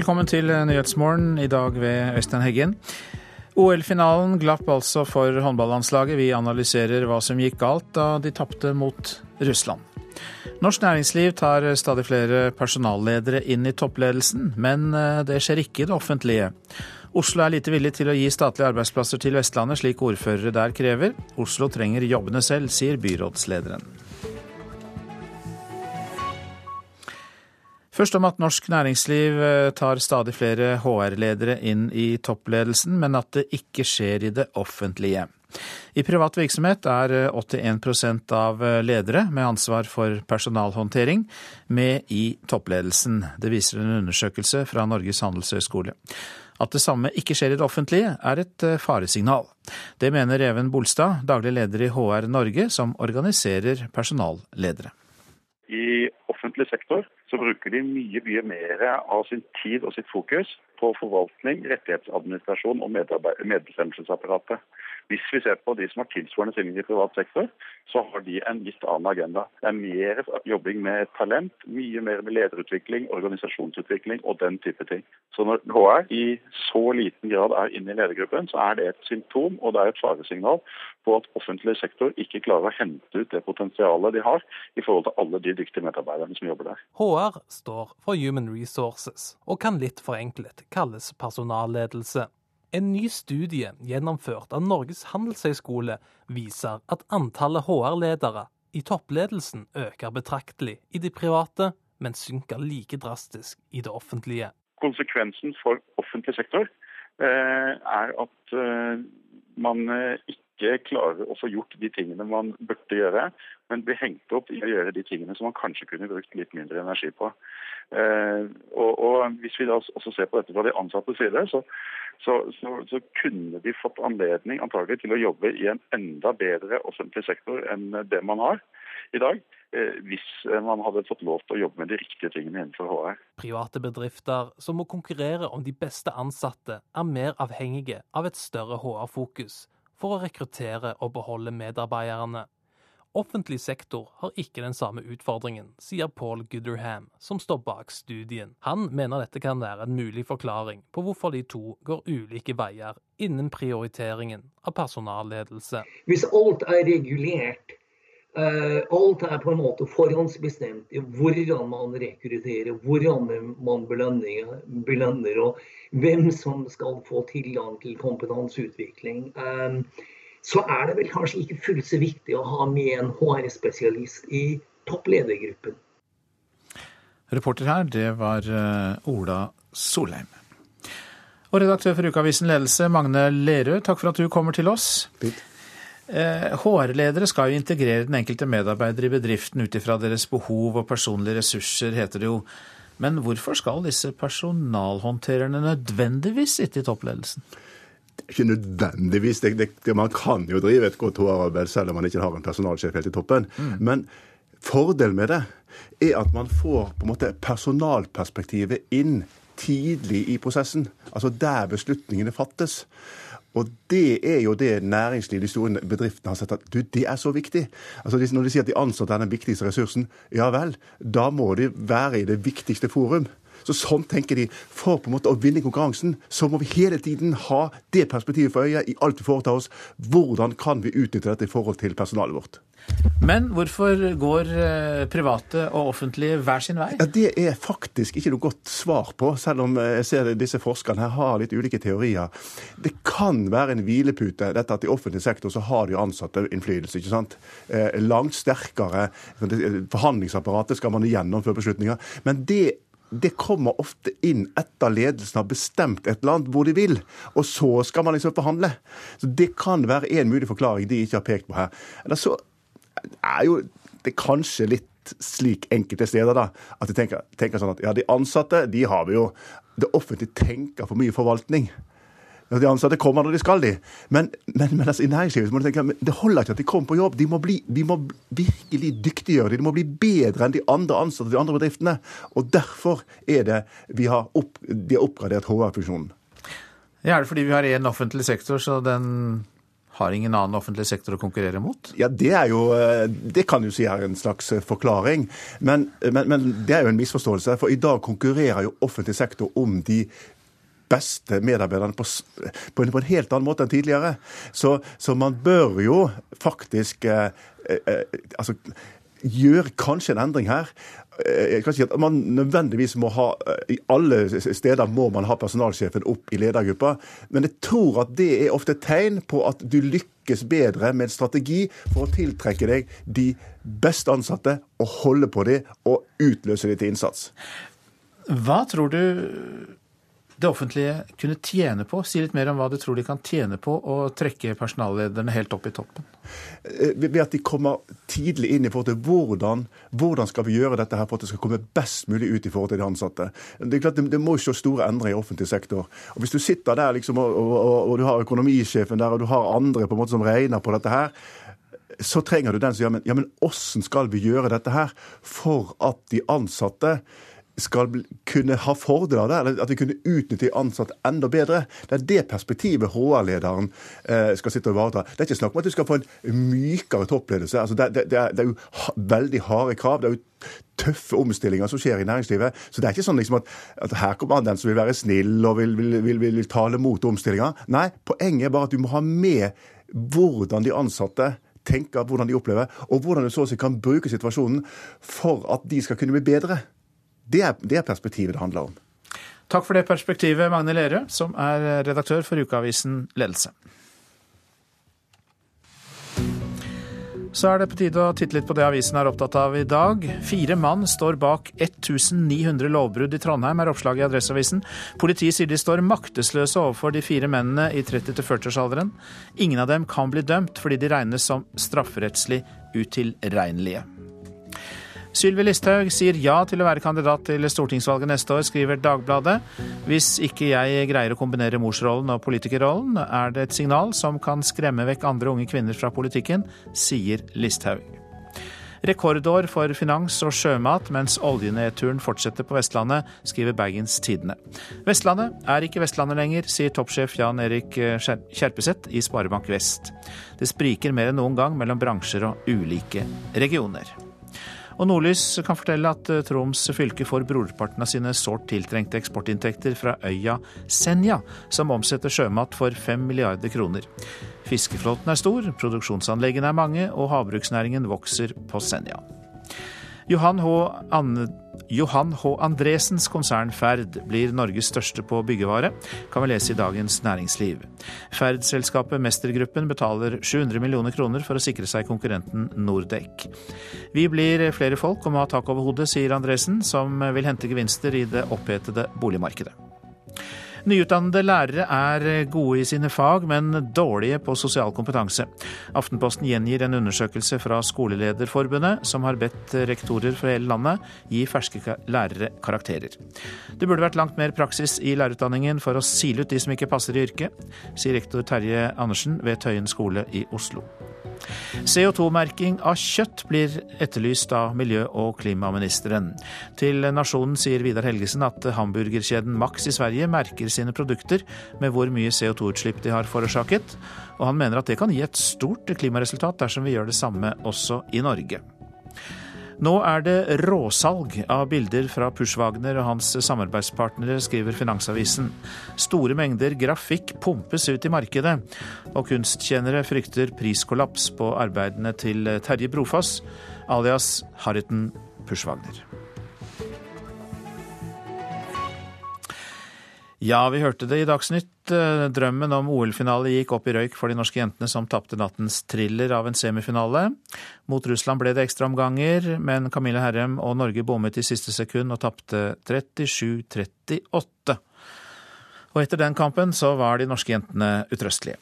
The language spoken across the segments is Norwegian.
Velkommen til Nyhetsmorgen, i dag ved Øystein Heggen. OL-finalen glapp altså for håndballandslaget. Vi analyserer hva som gikk galt da de tapte mot Russland. Norsk næringsliv tar stadig flere personalledere inn i toppledelsen, men eh, det skjer ikke i det offentlige. Oslo er lite villig til å gi statlige arbeidsplasser til Vestlandet, slik ordførere der krever. Oslo trenger jobbene selv, sier byrådslederen. Først om at norsk næringsliv eh, tar stadig flere HR-ledere inn i toppledelsen, men at det ikke skjer i det offentlige. I privat virksomhet er 81 eh, av eh, ledere med ansvar for personalhåndtering med i toppledelsen. Det viser en undersøkelse fra Norges handelshøyskole. At det samme ikke skjer i det offentlige, er et faresignal. Det mener Even Bolstad, daglig leder i HR Norge, som organiserer personalledere. I offentlig sektor så bruker de mye mye mer av sin tid og sitt fokus på forvaltning, rettighetsadministrasjon og medbestemmelsesapparatet. Hvis vi ser på de som har tilsvarende stillinger i privat sektor, så har de en litt annen agenda. Det er mer jobbing med talent, mye mer med lederutvikling, organisasjonsutvikling og den type ting. Så når HR i så liten grad er inne i ledergruppen, så er det et symptom og det er et faresignal på at offentlig sektor ikke klarer å hente ut det potensialet de har i forhold til alle de dyktige medarbeiderne som jobber der. HR står for Human Resources, og kan litt forenklet kalles personalledelse. En ny studie gjennomført av Norges handelshøyskole viser at antallet HR-ledere i toppledelsen øker betraktelig i de private, men synker like drastisk i det offentlige. Konsekvensen for offentlig sektor eh, er at eh, man eh, ikke klarer å få gjort de tingene man burde gjøre, men blir hengt opp i å gjøre de tingene som man kanskje kunne brukt litt mindre energi på. Og, og Hvis vi da også ser på dette fra de ansattes side, så så, så, så, kunne de fått anledning antagelig til å jobbe i en enda bedre offentlig sektor enn det man har i dag. Eh, hvis man hadde fått lov til å jobbe med de riktige tingene innenfor HR. Private bedrifter som må konkurrere om de beste ansatte, er mer avhengige av et større HR-fokus for å rekruttere og beholde medarbeiderne. Offentlig sektor har ikke den samme utfordringen, sier Paul Gooderham, som står bak studien. Han mener dette kan være en mulig forklaring på hvorfor de to går ulike veier innen prioriteringen av personalledelse. Hvis alt er regulert, alt er på en måte forhåndsbestemt i hvordan man rekrutterer, hvordan man belønner, belønner og hvem som skal få tilgang til kompetanseutvikling. Um, så er det vel kanskje ikke fullt så viktig å ha med en HR-spesialist i toppledergruppen. Reporter her, det var eh, Ola Solheim. Og redaktør for Ukeavisen Ledelse, Magne Lerøe, takk for at du kommer til oss. HR-ledere eh, skal jo integrere den enkelte medarbeider i bedriften ut ifra deres behov og personlige ressurser, heter det jo. Men hvorfor skal disse personalhåndtererne nødvendigvis sitte i toppledelsen? ikke nødvendigvis. Det, det, det, man kan jo drive et godt HR-arbeid selv om man ikke har en personalsjef helt i toppen. Mm. Men fordelen med det er at man får på en måte personalperspektivet inn tidlig i prosessen. Altså der beslutningene fattes. Og det er jo det næringslivet, de store bedriftene, har sett at du, det er så viktig. Altså Når de sier at de ansatte er den viktigste ressursen, ja vel, da må de være i det viktigste forum. Så sånn tenker de. For på en måte å vinne konkurransen, så må vi hele tiden ha det perspektivet for øye i alt vi foretar oss. Hvordan kan vi utnytte dette i forhold til personalet vårt? Men hvorfor går eh, private og offentlige hver sin vei? Ja, det er faktisk ikke noe godt svar på, selv om eh, jeg ser disse forskerne her har litt ulike teorier. Det kan være en hvilepute, dette at i offentlig sektor så har de ansatte innflytelse. ikke sant? Eh, langt sterkere forhandlingsapparatet skal man gjennomføre beslutninger. Men det det kommer ofte inn etter ledelsen har bestemt et eller annet hvor de vil, og så skal man liksom forhandle. Så Det kan være en mulig forklaring de ikke har pekt på her. Eller så er jo det kanskje litt slik enkelte steder da, at de tenker, tenker sånn at ja, de ansatte de har vi jo. Det offentlige tenker for mye forvaltning. De ansatte kommer når de skal, de. Men, men, men altså, i næringslivet må du tenke, det holder ikke at de kommer på jobb. De må, bli, de må virkelig dyktiggjøre dem. De må bli bedre enn de andre ansatte i de andre bedriftene. Og derfor er det vi har opp, de har oppgradert HR-funksjonen. Ja, er det fordi vi har én offentlig sektor, så den har ingen annen offentlig sektor å konkurrere mot? Ja, Det er jo, eh, det kan du si er en slags eh, forklaring. Men, men, men det er jo en misforståelse. For i dag konkurrerer jo offentlig sektor om de beste medarbeiderne på, på, en, på, en, helt annen måte enn tidligere. Så, så man bør jo faktisk eh, eh, altså, gjøre kanskje en endring her. Eh, jeg kan si at man nødvendigvis må ha, I alle steder må man ha personalsjefen opp i ledergruppa, men jeg tror at det er ofte tegn på at du lykkes bedre med en strategi for å tiltrekke deg de beste ansatte, og holde på dem og utløse dem til innsats. Hva tror du det offentlige kunne tjene på? Si litt mer om hva du tror de kan tjene på å trekke personallederne helt opp i toppen. Eh, ved at de kommer tidlig inn i forhold til hvordan, hvordan skal vi gjøre dette her for at det skal komme best mulig ut i forhold til de ansatte. Det er klart det, må ikke se store endringer i offentlig sektor. Og Hvis du sitter der liksom, og, og, og, du har økonomisjefen der, og du har andre på en måte som regner på dette her, så trenger du den som gjør ja, men hvordan skal vi gjøre dette her for at de ansatte skal kunne ha fordeler det, eller at vi kunne utnytte de ansatte enda bedre. Det er det perspektivet HR-lederen eh, skal sitte og ivareta. Det er ikke snakk om at du skal få en mykere toppledelse. Altså, det, det, det, er, det, er, jo veldig harde krav. Det er jo tøffe omstillinger som skjer i næringslivet. Så det er ikke sånn liksom at, at, her kommer den som vil være snill og vil, vil, vil, vil tale mot omstillinger. Nei, poenget er bare at du må ha med hvordan de ansatte tenker, hvordan de opplever, og hvordan du så å si kan bruke situasjonen for at de skal kunne bli bedre. Det er, det er perspektivet det handler om. Takk for det perspektivet, Magne Lerøe, som er redaktør for ukeavisen Ledelse. Så er det på tide å titte litt på det avisen er opptatt av i dag. Fire mann står bak 1900 lovbrudd i Trondheim, er oppslaget i Adresseavisen. Politiet sier de står maktesløse overfor de fire mennene i 30-40-årsalderen. Ingen av dem kan bli dømt fordi de regnes som strafferettslig utilregnelige. Sylvi Listhaug sier ja til å være kandidat til stortingsvalget neste år, skriver Dagbladet. Hvis ikke jeg greier å kombinere morsrollen og politikerrollen, er det et signal som kan skremme vekk andre unge kvinner fra politikken, sier Listhaug. Rekordår for finans og sjømat mens oljenedturen fortsetter på Vestlandet, skriver Bergens Tidende. Vestlandet er ikke Vestlandet lenger, sier toppsjef Jan Erik Kjerpeseth i Sparebank Vest. Det spriker mer enn noen gang mellom bransjer og ulike regioner. Og Nordlys kan fortelle at eh, Troms fylke får brorparten av sine sårt tiltrengte eksportinntekter fra øya Senja, som omsetter sjømat for fem milliarder kroner. Fiskeflåten er stor, produksjonsanleggene er mange, og havbruksnæringen vokser på Senja. Johan H. Anne Johan H. Andresens konsern Ferd blir Norges største på byggevare, kan vi lese i Dagens Næringsliv. Ferd-selskapet Mestergruppen betaler 700 millioner kroner for å sikre seg konkurrenten Nordek. Vi blir flere folk og må ha tak over hodet, sier Andresen, som vil hente gevinster i det opphetede boligmarkedet. Nyutdannede lærere er gode i sine fag, men dårlige på sosial kompetanse. Aftenposten gjengir en undersøkelse fra Skolelederforbundet, som har bedt rektorer fra hele landet gi ferske lærere karakterer. Det burde vært langt mer praksis i lærerutdanningen for å sile ut de som ikke passer i yrket, sier rektor Terje Andersen ved Tøyen skole i Oslo. CO2-merking av kjøtt blir etterlyst av miljø- og klimaministeren. Til Nasjonen sier Vidar Helgesen at hamburgerkjeden Max i Sverige merker sine produkter med hvor mye CO2-utslipp de har forårsaket, og han mener at det kan gi et stort klimaresultat dersom vi gjør det samme også i Norge. Nå er det råsalg av bilder fra Pushwagner og hans samarbeidspartnere, skriver Finansavisen. Store mengder grafikk pumpes ut i markedet, og kunsttjenere frykter priskollaps på arbeidene til Terje Brofoss, alias Harriton Pushwagner. Ja, vi hørte det i Dagsnytt. Drømmen om OL-finale gikk opp i røyk for de norske jentene som tapte nattens thriller av en semifinale. Mot Russland ble det ekstraomganger, men Camilla Herrem og Norge bommet i siste sekund og tapte 37-38. Og etter den kampen så var de norske jentene utrøstelige.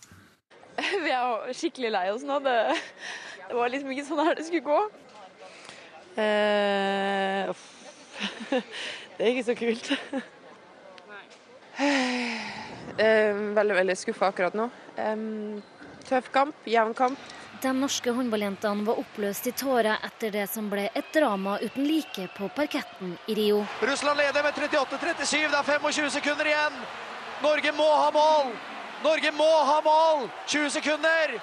Vi er skikkelig lei oss nå. Det, det, var liksom ikke sånn her det skulle gå. Uh, det er ikke så kult. veldig veldig skuffa akkurat nå. tøff kamp, jevn kamp. De norske håndballjentene var oppløst i tårer etter det som ble et drama uten like på parketten i Rio. Russland leder med 38-37, det er 25 sekunder igjen. Norge må ha mål! Norge må ha mål! 20 sekunder!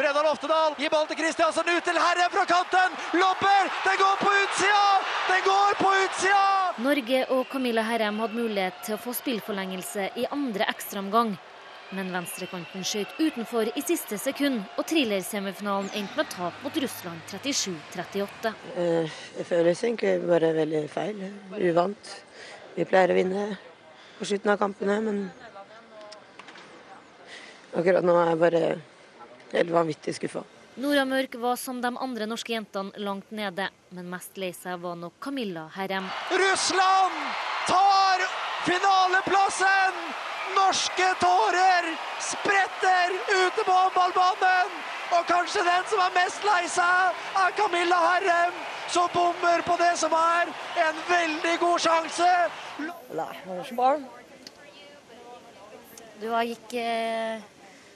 Bredal Oftedal gir ballen til Kristiansen, ut til Herre fra kanten! Lopper! Den går på utsida! Den går på utsida! Norge og Camilla Herrem hadde mulighet til å få spillforlengelse i andre ekstraomgang. Men venstrekanten skjøt utenfor i siste sekund, og thrillersemifinalen endte med tap mot Russland 37-38. Eh, det føles egentlig bare veldig feil. Uvant. Vi pleier å vinne på slutten av kampene, men akkurat nå er jeg bare helt vanvittig skuffa. Nora Mørk var som de andre norske jentene langt nede, men mest lei seg var nok Camilla Herrem. Russland tar finaleplassen! Norske tårer spretter ute på håndballbanen! Og kanskje den som er mest lei seg, er Camilla Herrem, som bommer på det som er en veldig god sjanse. Nei, det var ikke bra. Du gikk eh,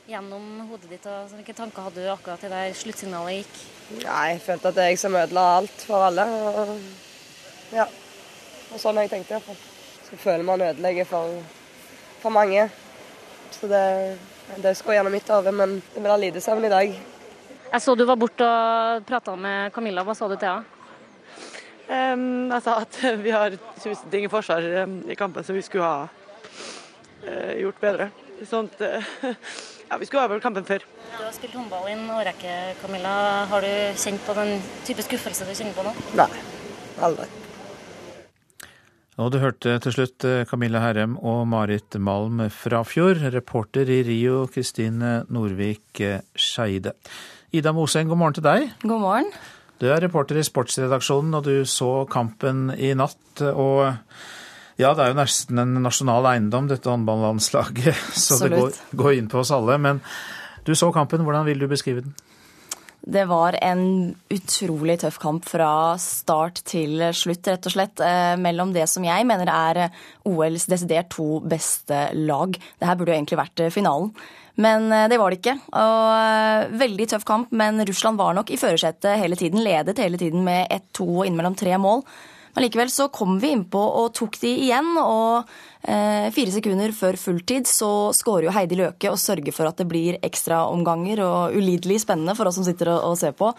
gjennom hodet ditt, og så hvilke tanker hadde du akkurat til der sluttsignalet gikk? Nei, jeg følte at jeg som ødela alt for alle. Og, ja. Og sånn har jeg tenkt det. Så føler man ødelegger for, for mange. Så det, det skal gjennom mitt hode, men det vil ha lite søvn i dag. Jeg så du var borte og prata med Camilla. Hva sa du til henne? Um, jeg sa at vi har tusen ting i forsvar i kampen som vi skulle ha uh, gjort bedre. Sånn at uh, ja, vi skulle ha vært kampen før. Du har spilt håndball i en årrekke, Camilla. Har du kjent på den type skuffelse du kjenner på nå? Nei, aldri. Og du hørte til slutt eh, Camilla Herrem og Marit Malm Frafjord. Reporter i Rio, Kristine Norvik eh, Skeide. Ida Moseng, god morgen til deg. God morgen. Du er reporter i sportsredaksjonen, og du så kampen i natt. Og ja, det er jo nesten en nasjonal eiendom, dette håndballandslaget, så det går, går inn på oss alle. Men du så kampen, hvordan vil du beskrive den? Det var en utrolig tøff kamp fra start til slutt, rett og slett. Eh, mellom det som jeg mener er OLs desidert to beste lag. Det her burde jo egentlig vært finalen. Men eh, det var det ikke. Og eh, Veldig tøff kamp, men Russland var nok i førersetet hele tiden. Ledet hele tiden med ett-to og innimellom tre mål. Men likevel så kom vi innpå og tok de igjen. Og eh, fire sekunder før fulltid så skårer jo Heidi Løke og sørger for at det blir ekstraomganger og ulidelig spennende for oss som sitter og, og ser på.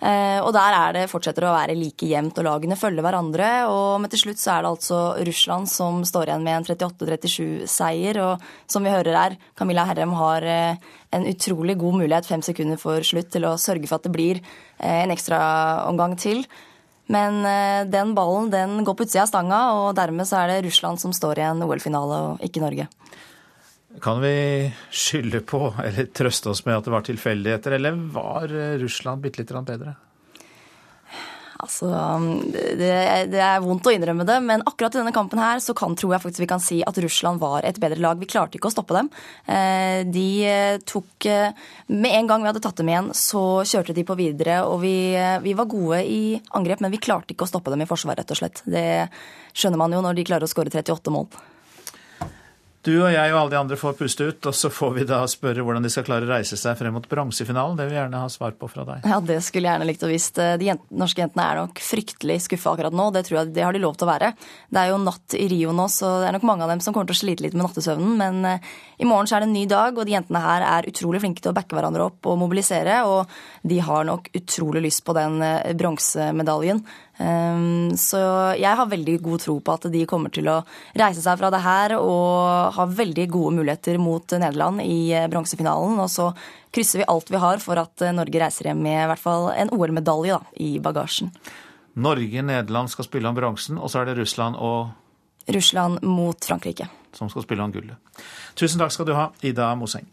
Eh, og der er det fortsetter å være like jevnt, og lagene følger hverandre. og Men til slutt så er det altså Russland som står igjen med en 38-37-seier. Og som vi hører her, Camilla Herrem har eh, en utrolig god mulighet fem sekunder for slutt til å sørge for at det blir eh, en ekstraomgang til. Men eh, den ballen den går på utsida av stanga, og dermed så er det Russland som står i en OL-finale, og ikke Norge. Kan vi skylde på, eller trøste oss med at det var tilfeldigheter, eller var Russland bitte litt bedre? Altså, det, det, er vondt å innrømme det, men akkurat i denne kampen her så kan, tror jeg faktisk vi kan si at Russland var et bedre lag. Vi klarte ikke å stoppe dem. Eh, de eh, tok eh, Med en gang vi hadde tatt dem igjen, så kjørte de på videre. Og vi, vi var gode i angrep, men vi klarte ikke å stoppe dem i forsvar, rett og slett. Det skjønner man jo når de klarer å skåre 38 mål. Du og jeg og alle de andre får puste ut, og så får vi da spørre hvordan de skal klare å reise seg frem mot bronsefinalen. Det vil vi gjerne ha svar på fra deg. Ja, det skulle jeg gjerne likt å visst. De norske jentene er nok fryktelig skuffa akkurat nå. Det tror jeg det har de lov til å være. Det er jo natt i Rio nå, så det er nok mange av dem som kommer til å slite litt med nattesøvnen. Men eh, i morgen så er det en ny dag, og de jentene her er utrolig flinke til å backe hverandre opp og mobilisere. Og de har nok utrolig lyst på den eh, bronsemedaljen. Ehm, så jeg har veldig god tro på at de kommer til å reise seg fra det her og ha veldig gode muligheter mot Nederland i eh, bronsefinalen. Og så krysser vi alt vi har for at eh, Norge reiser hjem med i hvert fall en OL-medalje i bagasjen. Norge-Nederland skal spille om bronsen, og så er det Russland og Russland mot Frankrike. Som skal spille om gullet. Tusen takk skal du ha, Ida Moseng.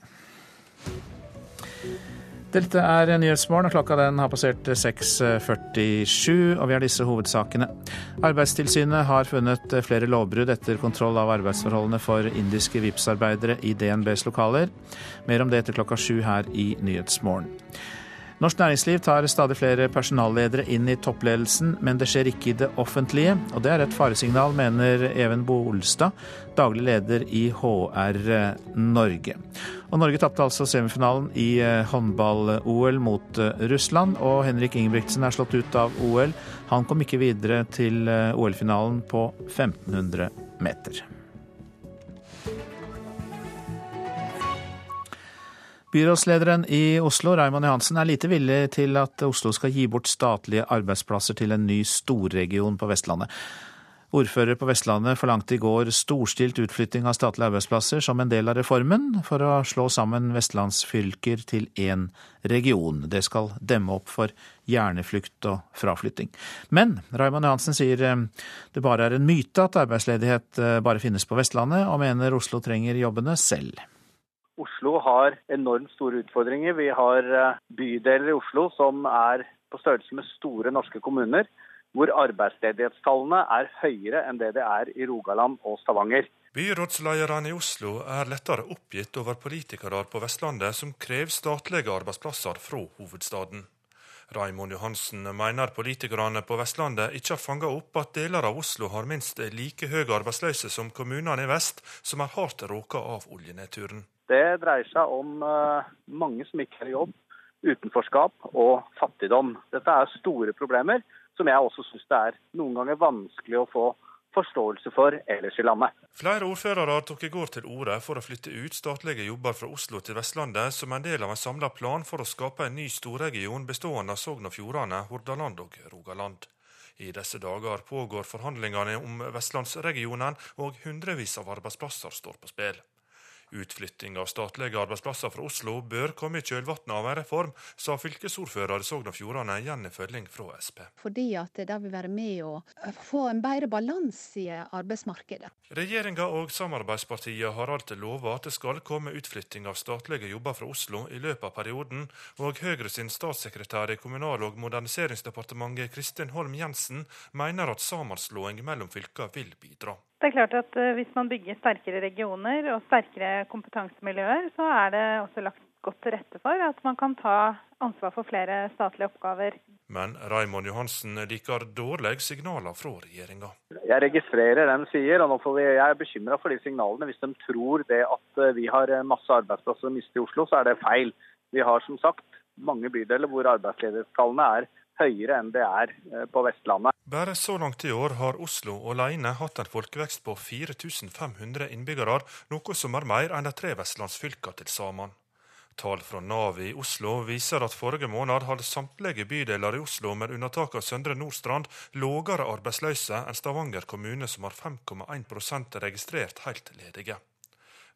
Dette er Nyhetsmorgen, og klokka den har passert 6.47, og vi har disse hovedsakene. Arbeidstilsynet har funnet flere lovbrudd etter kontroll av arbeidsforholdene for indiske VIPS-arbeidere i DNBs lokaler. Mer om det etter klokka sju her i Nyhetsmorgen. Norsk næringsliv tar stadig flere personalledere inn i toppledelsen, men det skjer ikke i det offentlige. Og det er et faresignal, mener Even Bolstad, daglig leder i HR Norge. Og Norge tapte altså semifinalen i eh, håndball-OL mot eh, Russland, og Henrik Ingebrigtsen er slått ut av OL. Han kom ikke videre til eh, OL-finalen på 1500 meter. Byrådslederen i Oslo, Raymond Johansen, er lite villig til at Oslo skal gi bort statlige arbeidsplasser til en ny storregion på Vestlandet. Ordfører på Vestlandet forlangte i går storstilt utflytting av statlige arbeidsplasser som en del av reformen, for å slå sammen vestlandsfylker til én region. Det skal demme opp for hjerneflukt og fraflytting. Men Raymond Johansen sier eh, det bare er en myte at arbeidsledighet eh, bare finnes på Vestlandet, og mener Oslo trenger jobbene selv. Oslo har enormt store utfordringer. Vi har eh, bydeler i Oslo som er på størrelse med store norske kommuner, hvor arbeidsledighetstallene er høyere enn det det er i Rogaland og Stavanger. Byrådslederne i Oslo er lettere oppgitt over politikere på Vestlandet som krever statlige arbeidsplasser fra hovedstaden. Raimond Johansen mener politikerne på Vestlandet ikke har fanga opp at deler av Oslo har minst like høy arbeidsløse som kommunene i vest, som er hardt råka av oljenedturen. Det dreier seg om eh, mange som ikke har jobb, utenforskap og fattigdom. Dette er store problemer som jeg også syns det er noen ganger vanskelig å få forståelse for ellers i landet. Flere ordførere tok i går til orde for å flytte ut statlige jobber fra Oslo til Vestlandet som en del av en samla plan for å skape en ny storregion bestående av Sogn og Fjordane, Hordaland og Rogaland. I disse dager pågår forhandlingene om vestlandsregionen, og hundrevis av arbeidsplasser står på spill. Utflytting av statlige arbeidsplasser fra Oslo bør komme i kjølvannet av en reform, sa fylkesordfører i Sogn og Fjordane Jenny Følling fra Sp. Fordi at det vil være med å få en bedre balanse i arbeidsmarkedet. Regjeringa og samarbeidspartiene har alltid lova at det skal komme utflytting av statlige jobber fra Oslo i løpet av perioden, og Høyre sin statssekretær i Kommunal- og moderniseringsdepartementet Kristin Holm Jensen mener at sammenslåing mellom fylker vil bidra. Det er klart at eh, Hvis man bygger sterkere regioner og sterkere kompetansemiljøer, så er det også lagt godt til rette for at man kan ta ansvar for flere statlige oppgaver. Men Raimond Johansen liker dårlige signaler fra regjeringa. Jeg registrerer det de sier, og nå får vi, jeg er bekymra for de signalene. Hvis de tror det at eh, vi har masse arbeidsplasser å miste i Oslo, så er det feil. Vi har som sagt mange bydeler hvor arbeidsledighetstallene er høyere enn det er eh, på Vestlandet. Bare så langt i år har Oslo alene hatt en folkevekst på 4500 innbyggere, noe som er mer enn de tre vestlandsfylkene til sammen. Tall fra Nav i Oslo viser at forrige måned hadde samtlige bydeler i Oslo, med unntak av Søndre Nordstrand, lavere arbeidsløse enn Stavanger kommune, som har 5,1% registrert helt ledige.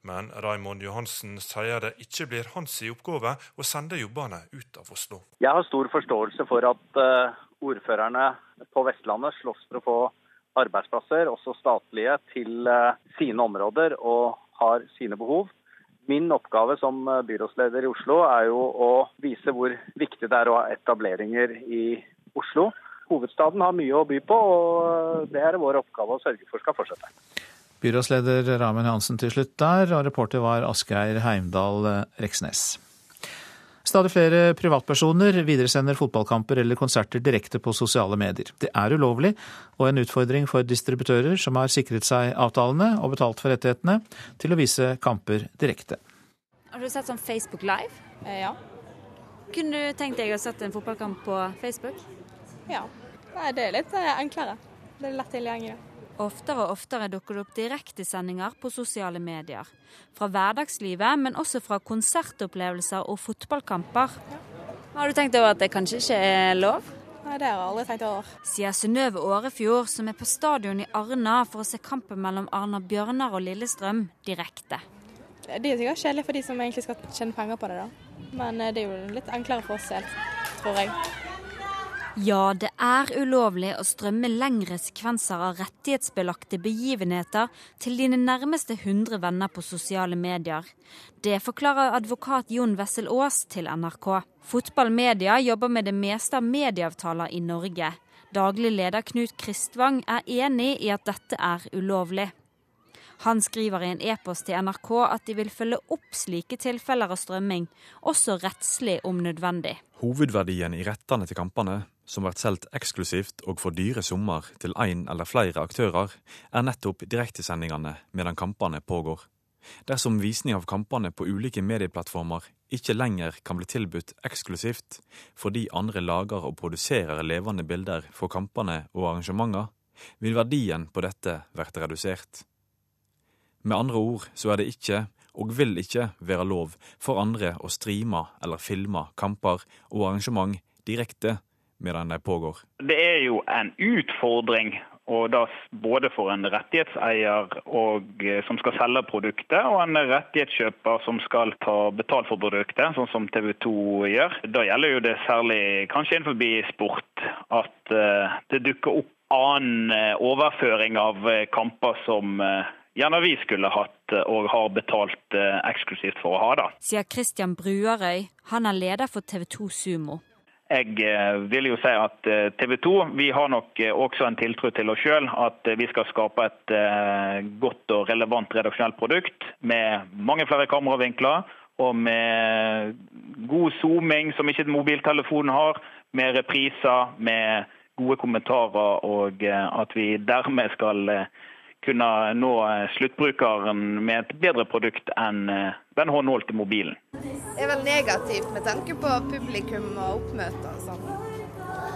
Men Raimond Johansen sier det ikke blir hans oppgave å sende jobbene ut av Oslo. Jeg har stor forståelse for at uh, ordførerne på Vestlandet slåss for å få arbeidsplasser, også statlige, til uh, sine områder og har sine behov. Min oppgave som eh, byrådsleder i Oslo er jo å vise hvor viktig det er å ha etableringer i Oslo. Hovedstaden har mye å by på, og det er vår oppgave å sørge for skal fortsette. Byrådsleder Ramen Hansen til slutt der, og reporter var Asgeir Heimdal Reksnes. Stadig flere privatpersoner videresender fotballkamper eller konserter direkte på sosiale medier. Det er ulovlig, og en utfordring for distributører som har sikret seg avtalene og betalt for rettighetene til å vise kamper direkte. Har du sett sånn Facebook Live? Eh, ja. Kunne du tenkt deg å sette en fotballkamp på Facebook? Ja. Det er litt eh, enklere. Det er lett tilgjengelig. Oftere og oftere dukker det opp direktesendinger på sosiale medier. Fra hverdagslivet, men også fra konsertopplevelser og fotballkamper. Ja. Har du tenkt over at det kanskje ikke er lov? Nei, det har jeg aldri tenkt over. Sier Synnøve Årefjord, som er på stadion i Arna for å se kampen mellom Arna Bjørnar og Lillestrøm direkte. Det er sikkert kjedelig for de som egentlig skal tjene penger på det, da. Men eh, det er jo litt enklere for oss selv, tror jeg. Ja, det er ulovlig å strømme lengre sekvenser av rettighetsbelagte begivenheter til dine nærmeste 100 venner på sosiale medier. Det forklarer advokat Jon Wessel Aas til NRK. Fotballmedia jobber med det meste av medieavtaler i Norge. Daglig leder Knut Kristvang er enig i at dette er ulovlig. Han skriver i en e-post til NRK at de vil følge opp slike tilfeller av strømming, også rettslig om nødvendig. Hovedverdien i rettene til kampene som blir solgt eksklusivt og for dyre summer til én eller flere aktører, er nettopp direktesendingene medan kampene pågår. Dersom visning av kampene på ulike medieplattformer ikke lenger kan bli tilbudt eksklusivt fordi andre lager og produserer levende bilder for kampene og arrangementer, vil verdien på dette bli redusert. Med andre ord så er det ikke og vil ikke være lov for andre å streame eller filme kamper og arrangement direkte medan de pågår. Det er jo en utfordring og da både for en rettighetseier og, eh, som skal selge produktet, og en rettighetskjøper som skal ta betalt for produktet, sånn som TV 2 gjør. Da gjelder jo det særlig kanskje innenfor sport at uh, det dukker opp annen uh, overføring av kamper som gjerne vi skulle hatt og har betalt eksklusivt for å ha. da. Sier Christian Bruarøy, han er leder for TV 2 Sumo. Jeg eh, vil jo si at eh, TV 2 vi har nok eh, også en tiltro til oss sjøl. At vi skal skape et godt og relevant redaksjonelt produkt med mange flere kameravinkler. Og med god zooming, som ikke mobiltelefonen har. Med repriser, med gode kommentarer. Og at vi dermed skal kunne nå sluttbrukeren med et bedre produkt enn den håndholdte mobilen. Det er vel negativt med tanke på publikum og oppmøte og sånn.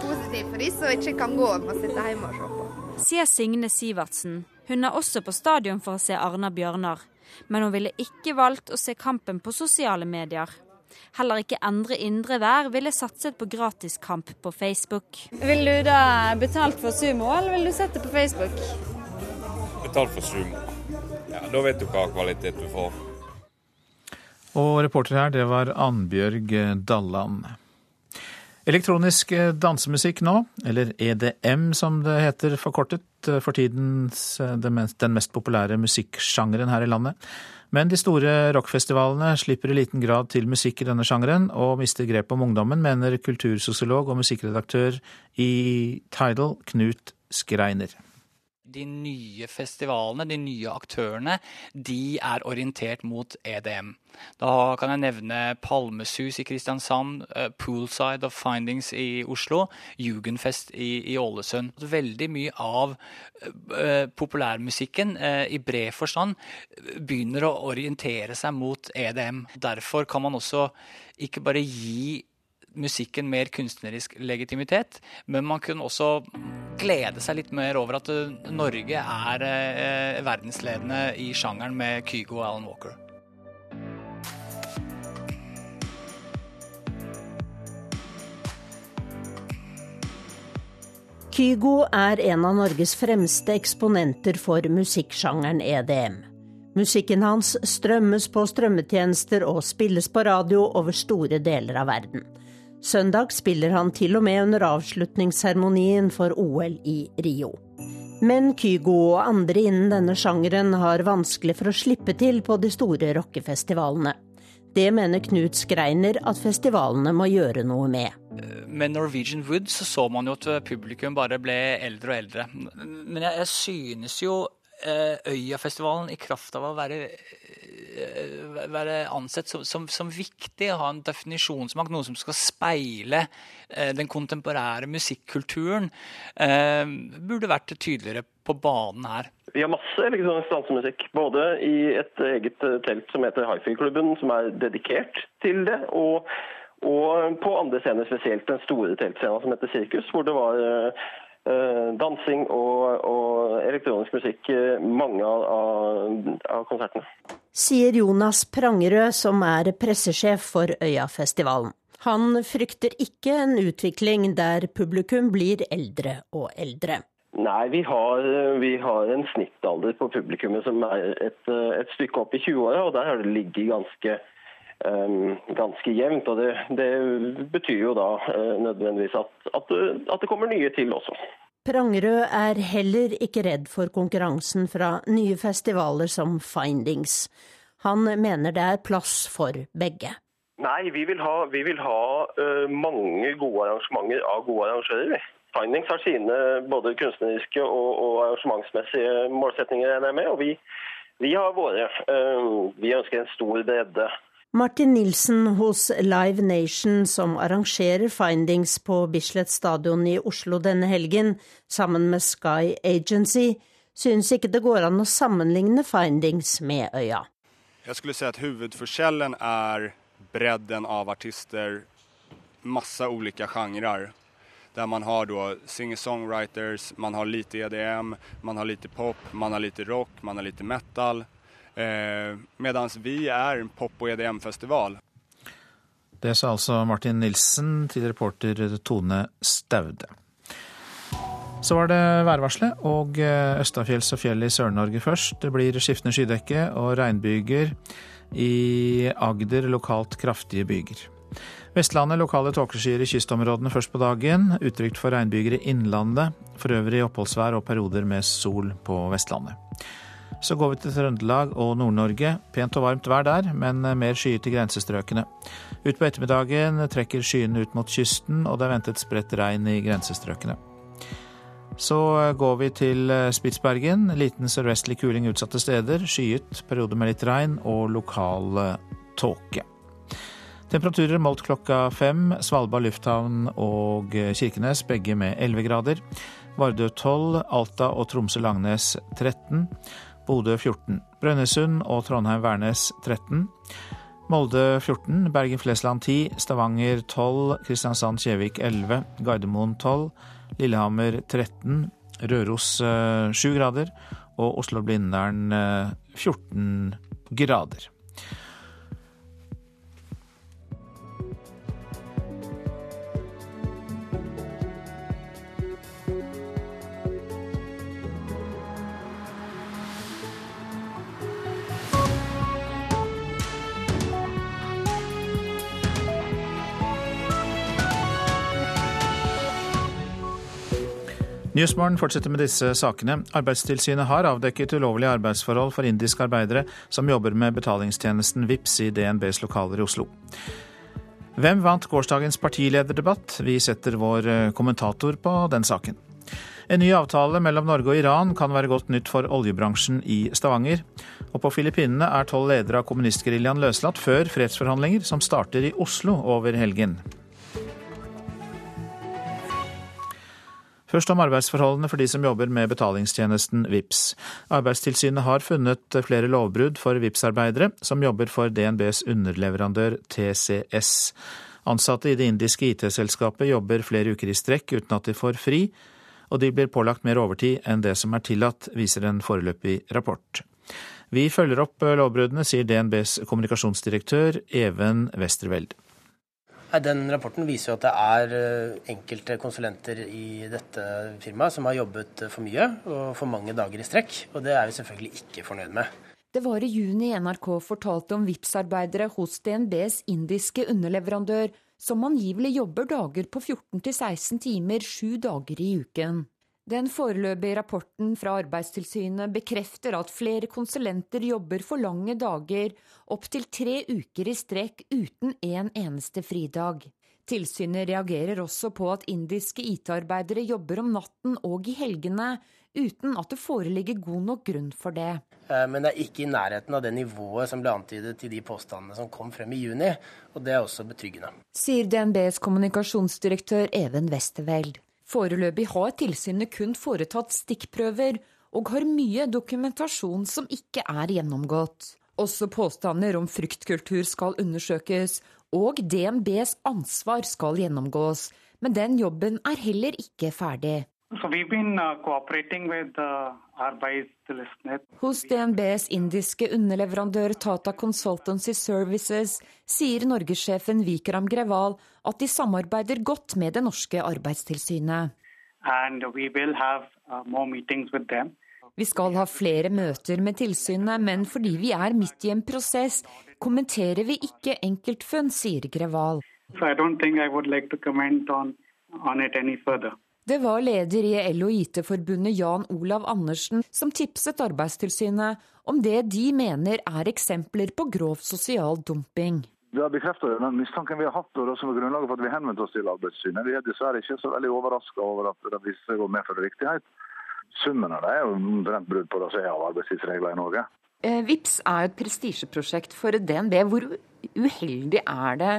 Positivt for de som ikke kan gå, må sitte hjemme og se på. Sier Signe Sivertsen. Hun er også på stadion for å se Arna-Bjørnar. Men hun ville ikke valgt å se kampen på sosiale medier. Heller ikke Endre Indre Vær ville satset på gratiskamp på Facebook. Vil du da betalt for sumo, eller vil du sette på Facebook? Betalt for sumo. Ja, Da vet du hva kvalitet du får. Og reporter her, det var Annbjørg Dalland. Elektronisk dansemusikk nå, eller EDM som det heter forkortet, for tiden den mest populære musikksjangeren her i landet. Men de store rockfestivalene slipper i liten grad til musikk i denne sjangeren, og mister grep om ungdommen, mener kultursosiolog og musikkredaktør i Tidal, Knut Skreiner de nye festivalene, de nye aktørene, de er orientert mot EDM. Da kan jeg nevne Palmesus i Kristiansand, uh, Poolside of Findings i Oslo, Jugendfest i, i Ålesund. Veldig mye av uh, populærmusikken uh, i bred forstand begynner å orientere seg mot EDM. Derfor kan man også ikke bare gi musikken mer kunstnerisk legitimitet. Men man kunne også glede seg litt mer over at eh, Norge er eh, verdensledende i sjangeren med Kygo og Alan Walker. Kygo er en av Norges fremste eksponenter for musikksjangeren EDM. Musikken hans strømmes på strømmetjenester og spilles på radio over store deler av verden. Søndag spiller han til og med under avslutningsseremonien for OL i Rio. Men Kygo og andre innen denne sjangeren har vanskelig for å slippe til på de store rockefestivalene. Det mener Knut Skreiner at festivalene må gjøre noe med. Med Norwegian Wood så, så man jo at publikum bare ble eldre og eldre. Men jeg, jeg synes jo eh, Øyafestivalen i kraft av å være være ansett som, som, som, viktig, å ha en definisjonsmakt, noe som skal speile eh, den kontemporære musikkulturen, eh, burde vært tydeligere på banen her. Vi har masse elektronisk dansemusikk, både i et eget telt som heter Hifi-klubben, som er dedikert til det, og, og på andre scener, spesielt den store teltscenen som heter Sirkus, hvor det var Eh, dansing og, og, elektronisk musikk mange av, av, konsertene. Sier Jonas Prangerød, som er pressesjef for Øyafestivalen. Han frykter ikke en utvikling der publikum blir eldre og eldre. Nei, vi har, vi har en snittalder på publikummet som er et, et stykke opp i 20-åra, og der har det ligget ganske ganske jevnt. og det, det, betyr jo da uh, nødvendigvis at, at, at, det kommer nye til også. Prangerød er heller ikke redd for konkurransen fra nye festivaler som Findings. Han mener det er plass for begge. Nei, vi vil ha, vi vil ha uh, mange gode arrangementer av gode arrangører. Findings har sine både kunstneriske og, og arrangementsmessige målsetninger, regner jeg med. Og vi, vi har våre. Uh, vi ønsker en stor bredde Martin Nilsen hos Live Nation, som arrangerer Findings på Bislett stadion i Oslo denne helgen, sammen med Sky Agency, synes ikke det går an å sammenligne Findings med Øya. Jeg skulle si at hovedforskjellen er bredden av artister, masse ulike sjangre. Der man har singer-songwriters, man har litt EDM, man har litt pop, man har litt rock, man har litt metal. Eh, Mens vi er en pop- og EDM-festival. Det sa altså Martin Nilsen til reporter Tone Staude. Så var det værvarselet og eh, østafjells og fjell i Sør-Norge først. Det blir skiftende skydekke og regnbyger. I Agder lokalt kraftige byger. Vestlandet lokale tåkeskyer i kystområdene først på dagen. Utrygt for regnbyger i innlandet. For øvrig oppholdsvær og perioder med sol på Vestlandet. Så går vi til Trøndelag og Nord-Norge. Pent og varmt vær der, men mer skyet i grensestrøkene. Utpå ettermiddagen trekker skyene ut mot kysten, og det er ventet spredt regn i grensestrøkene. Så går vi til Spitsbergen. Liten sørvestlig kuling utsatte steder. Skyet, perioder med litt regn og lokal tåke. Temperaturer målt klokka fem. Svalbard lufthavn og Kirkenes begge med 11 grader. Vardø 12, Alta og Tromsø-Langnes 13. Bodø 14. Brønnøysund og Trondheim-Værnes 13. Molde 14, Bergen-Flesland 10, Stavanger 12, Kristiansand-Kjevik 11, Gardermoen 12, Lillehammer 13, Røros 7 grader og Oslo-Blindern 14 grader. Nyhetsmorgen fortsetter med disse sakene. Arbeidstilsynet har avdekket ulovlige arbeidsforhold for indiske arbeidere som jobber med betalingstjenesten VIPS i DNBs lokaler i Oslo. Hvem vant gårsdagens partilederdebatt? Vi setter vår kommentator på den saken. En ny avtale mellom Norge og Iran kan være godt nytt for oljebransjen i Stavanger. Og på Filippinene er tolv ledere av kommunistgeriljaen løslatt før fredsforhandlinger som starter i Oslo over helgen. Først om arbeidsforholdene for de som jobber med betalingstjenesten VIPS. Arbeidstilsynet har funnet flere lovbrudd for VIPS-arbeidere som jobber for DNBs underleverandør TCS. Ansatte i det indiske IT-selskapet jobber flere uker i strekk uten at de får fri, og de blir pålagt mer overtid enn det som er tillatt, viser en foreløpig rapport. Vi følger opp lovbruddene, sier DNBs kommunikasjonsdirektør Even Westerveld. Den rapporten viser jo at det er enkelte konsulenter i dette firmaet som har jobbet for mye og for mange dager i strekk, og det er vi selvfølgelig ikke fornøyd med. Det var i juni NRK fortalte om VIPS-arbeidere hos DNBs indiske underleverandør som angivelig jobber dager på 14-16 timer sju dager i uken. Den foreløpige rapporten fra Arbeidstilsynet bekrefter at flere konsulenter jobber for lange dager, opptil tre uker i strekk uten en eneste fridag. Tilsynet reagerer også på at indiske IT-arbeidere jobber om natten og i helgene, uten at det foreligger god nok grunn for det. Men det er ikke i nærheten av det nivået som ble antydet i de påstandene som kom frem i juni, og det er også betryggende. Sier DNBs kommunikasjonsdirektør Even Westerveld. Foreløpig har tilsynet kun foretatt stikkprøver, og har mye dokumentasjon som ikke er gjennomgått. Også påstander om fryktkultur skal undersøkes, og DNBs ansvar skal gjennomgås. Men den jobben er heller ikke ferdig. So we've been uh, cooperating with uh. Hos DNBs indiske underleverandør Tata Consultancy Services sier norgessjefen Vikram Greval at de samarbeider godt med det norske arbeidstilsynet. And we will have uh, more meetings with them. Vi skal ha flere møter med tilsynet, men fordi vi er midt i en prosess, kommenterer vi ikke enkeltfunn, sier Greval. So I don't think I would like to comment on, on it any further. Det var leder i EL- og IT-forbundet Jan Olav Andersen som tipset Arbeidstilsynet om det de mener er eksempler på grov sosial dumping. Det har bekreftet den mistanken vi har hatt, og det som er grunnlaget for at vi henvendte oss til Arbeidstilsynet. Vi er dessverre ikke så veldig overraska over at det viser seg å medføre riktighet. Summen av det er jo omtrent brudd på det som er av arbeidstidsregler i Norge. Eh, VIPS er et prestisjeprosjekt for DNB. Hvor uheldig er det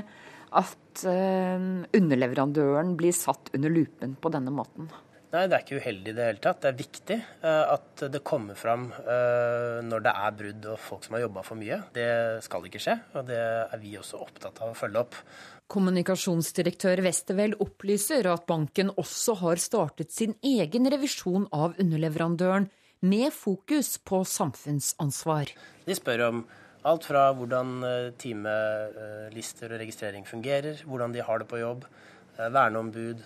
at uh, underleverandøren blir satt under lupen på denne måten? Nei, det er ikke uheldig i det hele tatt. Det er viktig uh, at det kommer fram uh, når det er brudd og folk som har jobba for mye. Det skal ikke skje, og det er vi også opptatt av å følge opp. Kommunikasjonsdirektør Westerwell opplyser at banken også har startet sin egen revisjon av underleverandøren, med fokus på samfunnsansvar. De spør om alt fra hvordan eh, timelister og registrering fungerer, hvordan de har det på jobb, eh, verneombud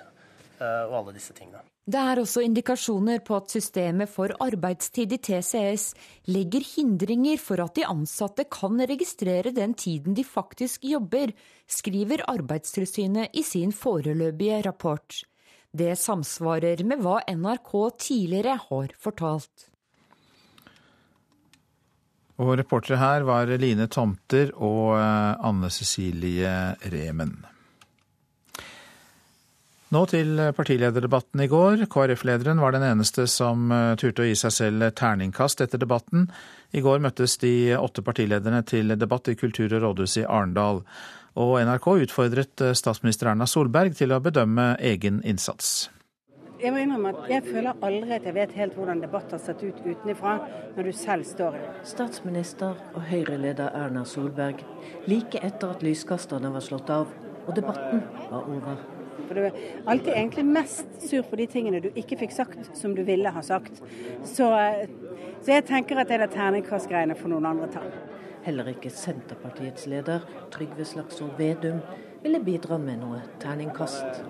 og alle disse tingene. Det er også indikasjoner på at systemet for arbeidstid i TCS legger hindringer for at de ansatte kan registrere den tiden de faktisk jobber, skriver Arbeidstilsynet i sin foreløpige rapport. Det samsvarer med hva NRK tidligere har fortalt. Og reportere her var Line Tomter og eh, Anne Cecilie Remen. Nå til partilederdebatten i går. KrF-lederen var den eneste som eh, turte å gi seg selv terningkast etter debatten. I går møttes de åtte partilederne til debatt i kultur- og rådhuset i Arendal. Og NRK utfordret eh, statsminister Erna Solberg til å bedømme egen innsats. Jeg må innrømme at jeg føler aldri at jeg vet helt hvordan debatt har sett ut utenfra, når du selv står i det. Statsminister og Høyre-leder Erna Solberg, like etter at lyskasterne var slått av og debatten var over. For Du er alltid egentlig mest sur på de tingene du ikke fikk sagt som du ville ha sagt. Så, så jeg tenker at det der terningkastgreiene får noen andre ta. Heller ikke Senterpartiets leder, Trygve Slagsvold Vedum, ville bidra med noe terningkast.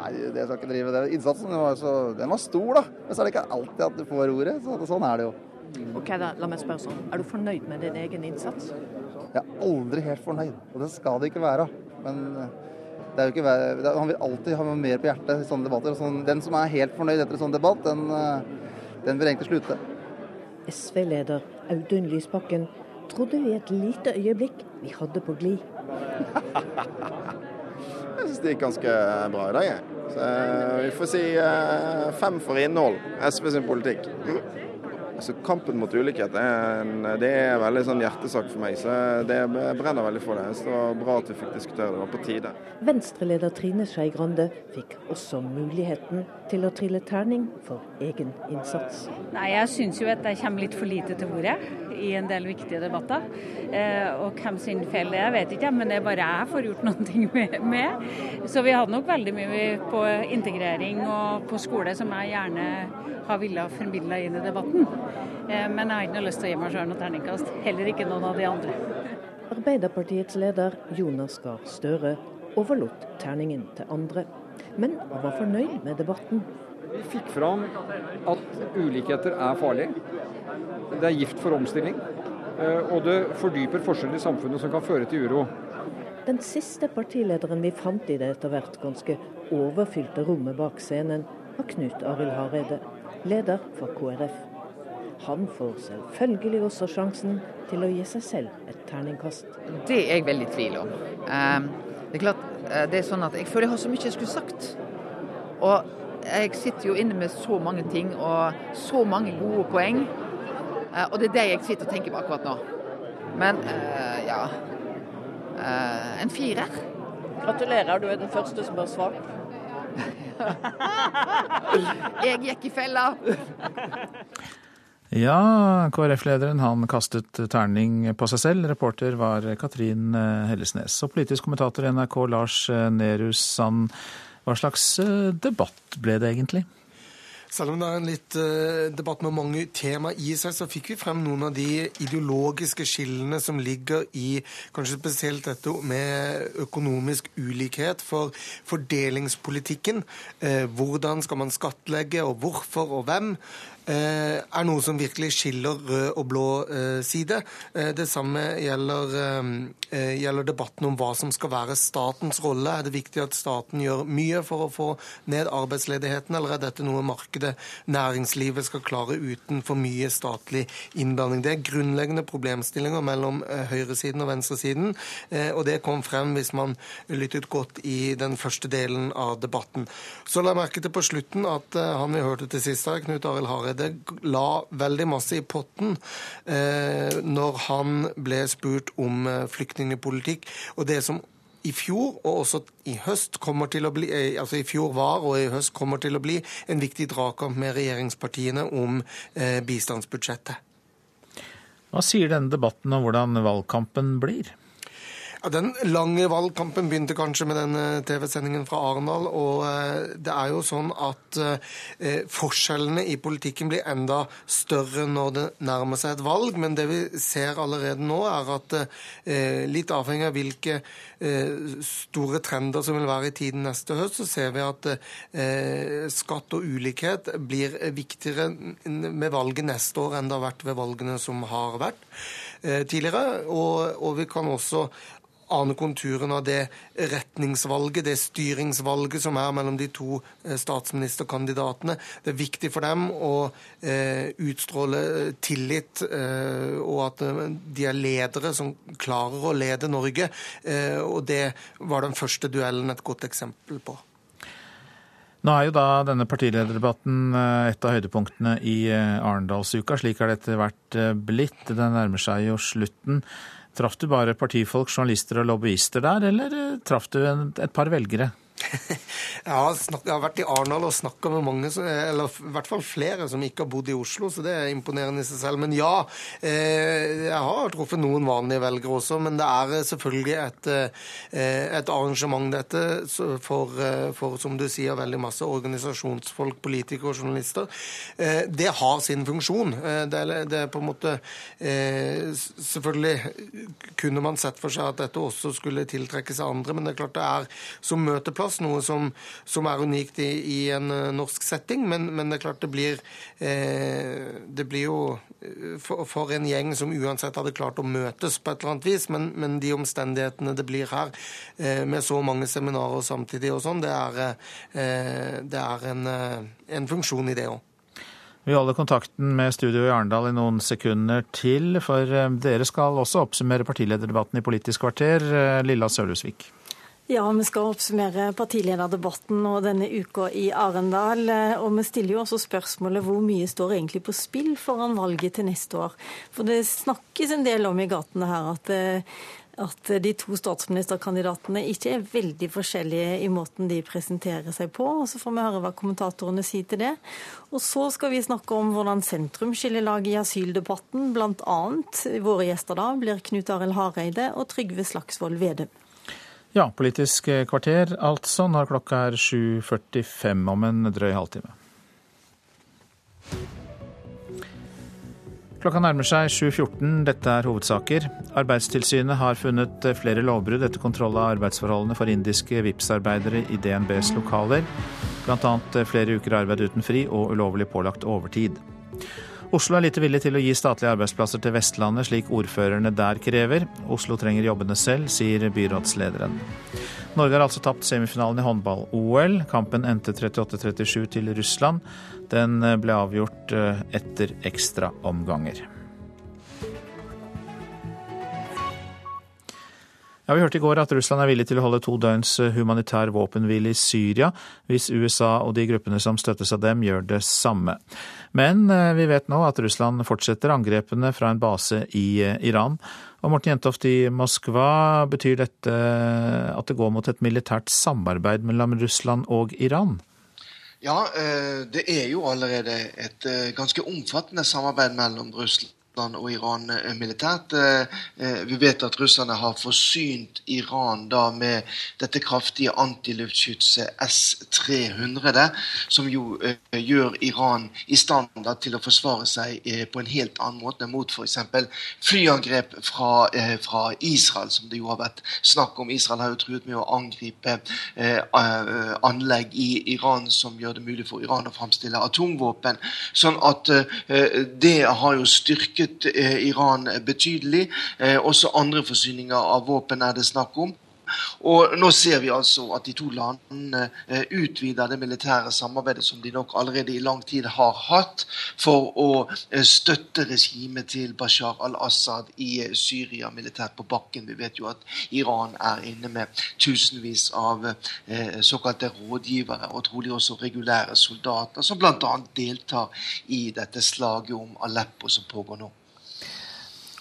Nei, det skal ikke drive det. Innsatsen var, så, den var stor, da. Men så er det ikke alltid at du får ordet. Så, sånn er det jo. Ok, da, la meg spørre sånn. Er du fornøyd med din egen innsats? Jeg er aldri helt fornøyd, og det skal det ikke være. Men eh, det er jo ikke, han vil alltid ha mer på hjertet i sånne debatter. Sånn, den som er helt fornøyd etter en sånn debatt, den, eh, den vil egentlig slutte. SV-leder Audun Lysbakken trodde vi et lite øyeblikk vi hadde på glid. Jeg syns det gikk ganske bra i dag, jeg. Så eh, vi får si eh, fem for innhold, SV sin politikk. Altså, kampen mot ulikhet er, en, det er veldig sånn hjertesak for meg, så det brenner veldig for det. Så det var bra at vi fikk diskutere det. Det var på tide. Venstreleder Trine Skei Grande fikk også muligheten til å trille terning for egen innsats. Nei, Jeg syns jo at jeg kommer litt for lite til ordet i en del viktige debatter. Eh, og hvem sin feil det er, vet ikke jeg, men det er bare jeg får gjort noen ting med. Så vi hadde nok veldig mye på integrering og på skole som jeg gjerne har villet formidle inn i debatten. Eh, men jeg har ikke noe lyst til å gi meg sjøl noe terningkast. Heller ikke noen av de andre. Arbeiderpartiets leder Jonas Gahr Støre overlot terningen til andre, men var fornøyd med debatten. Vi fikk fram at ulikheter er farlig. Det er gift for omstilling. Eh, og det fordyper forskjeller i samfunnet som kan føre til uro. Den siste partilederen vi fant i det etter hvert ganske overfylte rommet bak scenen, var Knut Arild Hareide, leder for KrF. Han får selvfølgelig også sjansen til å gi seg selv et terningkast. Det er jeg veldig i tvil om. Ehm, det er klart, eh, det er sånn at jeg føler jeg har så mye jeg skulle sagt. Og jeg sitter jo inne med så mange ting og så mange gode poeng. Eh, og det er det jeg sitter og tenker på akkurat nå. Men uh, ja En firer. Gratulerer, du er den første som har svart. jeg gikk i fella. Ja, KrF-lederen han kastet terning på seg selv. Reporter var Katrin Hellesnes. Og politisk kommentator i NRK Lars Nehru Sand, hva slags debatt ble det egentlig? Selv om det er en litt debatt med mange tema i seg, så fikk vi frem noen av de ideologiske skillene som ligger i kanskje spesielt dette med økonomisk ulikhet for fordelingspolitikken. Hvordan skal man skattlegge, og hvorfor, og hvem? Eh, er noe som virkelig skiller rød og blå eh, side. Eh, det samme gjelder, gjelder, debatten om hva som skal være statens rolle. Er det viktig at staten gjør mye for å få ned arbeidsledigheten, eller er dette noe markedet, næringslivet, skal klare uten for mye statlig innblanding? Det er grunnleggende problemstillinger mellom høyresiden og venstresiden, og det kom frem hvis man lyttet godt i den første delen av debatten. Så la merke til på slutten at han vi hørte til sist her, Knut Arild Hareide, allerede la veldig masse i potten eh, når han ble spurt om eh, flyktningpolitikk. Og det som i fjor, og også i høst kommer til å bli, eh, altså i fjor var og i høst kommer til å bli en viktig dragkamp med regjeringspartiene om eh, bistandsbudsjettet. Hva sier denne debatten om hvordan valgkampen blir? Ja, Den lange valgkampen begynte kanskje med den TV-sendingen fra Arendal. Og eh, det er jo sånn at eh, forskjellene i politikken blir enda større når det nærmer seg et valg. Men det vi ser allerede nå, er at eh, litt avhengig av hvilke store trender som vil være i tiden neste høst, så ser vi at skatt og ulikhet blir viktigere med valget neste år enn det har vært ved valgene som har vært tidligere. Og, og vi kan også ane konturene av det retningsvalget, det styringsvalget som er mellom de to eh, statsministerkandidatene. Det er viktig for dem å eh, utstråle eh, tillit, og at de er ledere som klarer å lede Norge. Og det var den første duellen et godt eksempel på. Nå er jo da denne partilederdebatten et av høydepunktene i Arendalsuka. Slik er det etter hvert blitt. Den nærmer seg jo slutten. Traff du bare partifolk, journalister og lobbyister der, eller eh, traff du et par velgere? Jeg har, snakket, jeg har, vært i Arendal og snakka med mange, eller i hvert fall flere, som ikke har bodd i Oslo, så det er imponerende i seg selv. Men ja, eh, jeg har truffet noen vanlige velgere også. Men det er eh, selvfølgelig et, et arrangement, dette, for, for, som du sier, veldig masse organisasjonsfolk, politikere og journalister. Det har sin funksjon. Det er, det er på en måte Selvfølgelig kunne man sett for seg at dette også skulle tiltrekke seg andre, men det er klart det er som møteplass plass, noe som, som er unikt i, i, en eh, norsk setting. Men, men, det er klart det blir, eh, det blir jo eh, for, for, en gjeng som uansett hadde klart å møtes på et eller annet vis, men, men de omstendighetene det blir her, eh, med så mange seminarer samtidig og sånn, det er, eh, det er en, eh, en funksjon i det òg. Vi holder kontakten med studio i Arendal i noen sekunder til, for dere skal også oppsummere partilederdebatten i Politisk kvarter. Lilla Sølhusvik. Ja, vi skal oppsummere partilederdebatten og denne uka i Arendal. Og vi stiller jo også spørsmålet hvor mye står egentlig på spill foran valget til neste år. For det snakkes en del om i gatene her at, at de to statsministerkandidatene ikke er veldig forskjellige i måten de presenterer seg på. og Så får vi høre hva kommentatorene sier til det. Og så skal vi snakke om hvordan sentrum skiller lag i asyldebatten. Blant annet våre gjester da blir Knut Arild Hareide og Trygve Slagsvold Vedum. Ja, Politisk kvarter altså når klokka er 7.45 om en drøy halvtime. Klokka nærmer seg 7.14. Dette er hovedsaker. Arbeidstilsynet har funnet flere lovbrudd etter kontroll av arbeidsforholdene for indiske VIPS-arbeidere i DNBs lokaler. Bl.a. flere uker arbeid uten fri og ulovlig pålagt overtid. Oslo er lite villig til å gi statlige arbeidsplasser til Vestlandet, slik ordførerne der krever. Oslo trenger jobbene selv, sier byrådslederen. Norge har altså tapt semifinalen i håndball-OL. Kampen endte 38-37 til Russland. Den ble avgjort eh, etter ekstraomganger. Ja, Vi hørte i går at Russland er villig til å holde to døgns eh, humanitær våpenhvile i Syria, hvis USA og de gruppene som støttes av dem, gjør det samme. Men eh, vi vet nå at Russland fortsetter angrepene fra en base i eh, Iran. Og Morten Jentoft i Moskva, betyr dette at det går mot et militært samarbeid mellom Russland og Iran? Ja, det er jo allerede et ganske omfattende samarbeid mellom Russland Russland og Iran eh, militært. Eh, eh, vi vet at russerne har forsynt Iran da med dette kraftige antiluftskytset S-300, som jo gjør Iran i stand til å forsvare seg på en helt annen måte mot f.eks. flyangrep fra, fra, Israel, som det jo har vært snakk om. Israel har jo truet med å angripe anlegg i Iran som gjør det mulig for Iran å framstille atomvåpen. Sånn at det har jo styrket styrket eh, Iran betydelig. Eh, også andre forsyninger av våpen er det snakk om. Og Nå ser vi altså at de to landene eh, utvider det militære samarbeidet som de nok allerede i lang tid har hatt, for å støtte regimet til Bashar al-Assad i Syria militært på bakken. Vi vet jo at Iran er inne med tusenvis av såkalte rådgivere, og trolig også regulære soldater, som bl.a. deltar i dette slaget om Aleppo som pågår nå.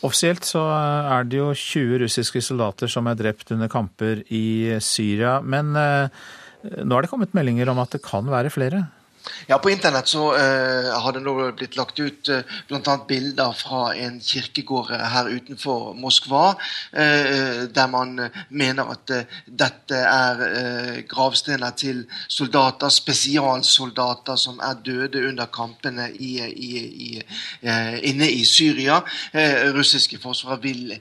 Offisielt så er det jo 20 russiske soldater som er drept under kamper i Syria. Men eh, nå er det kommet meldinger om at det kan være flere? Ja, På internett så uh, har det nå blitt lagt ut uh, bl.a. bilder fra en kirkegård her utenfor Moskva, uh, der man mener at dette er gravstener til soldater, spesialsoldater som er døde under kampene i, i, i, inne i Syria. russiske forsvar vil,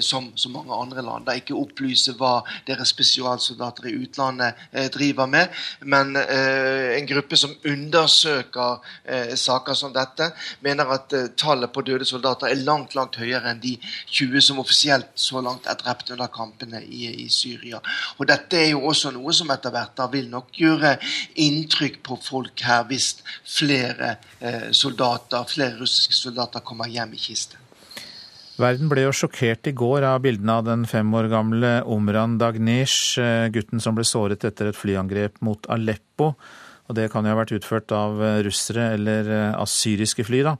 som så mange andre land, da ikke opplyse hva deres spesialsoldater i utlandet driver med, men en gruppe som undersøker eh, saker som dette, mener at eh, tallet på døde soldater er langt langt høyere enn de 20 som offisielt så langt er drept under kampene i, i Syria. Og Dette er jo også noe som etter hvert da vil nok gjøre inntrykk på folk her, hvis flere eh, soldater, flere russiske soldater kommer hjem i kiste. Verden ble jo sjokkert i går av bildene av den fem år gamle Omran Dagnesh, eh, gutten som ble såret etter et flyangrep mot Aleppo. Og det kan jo ha vært utført av eh, russere eller assyriske av syriske fly, da.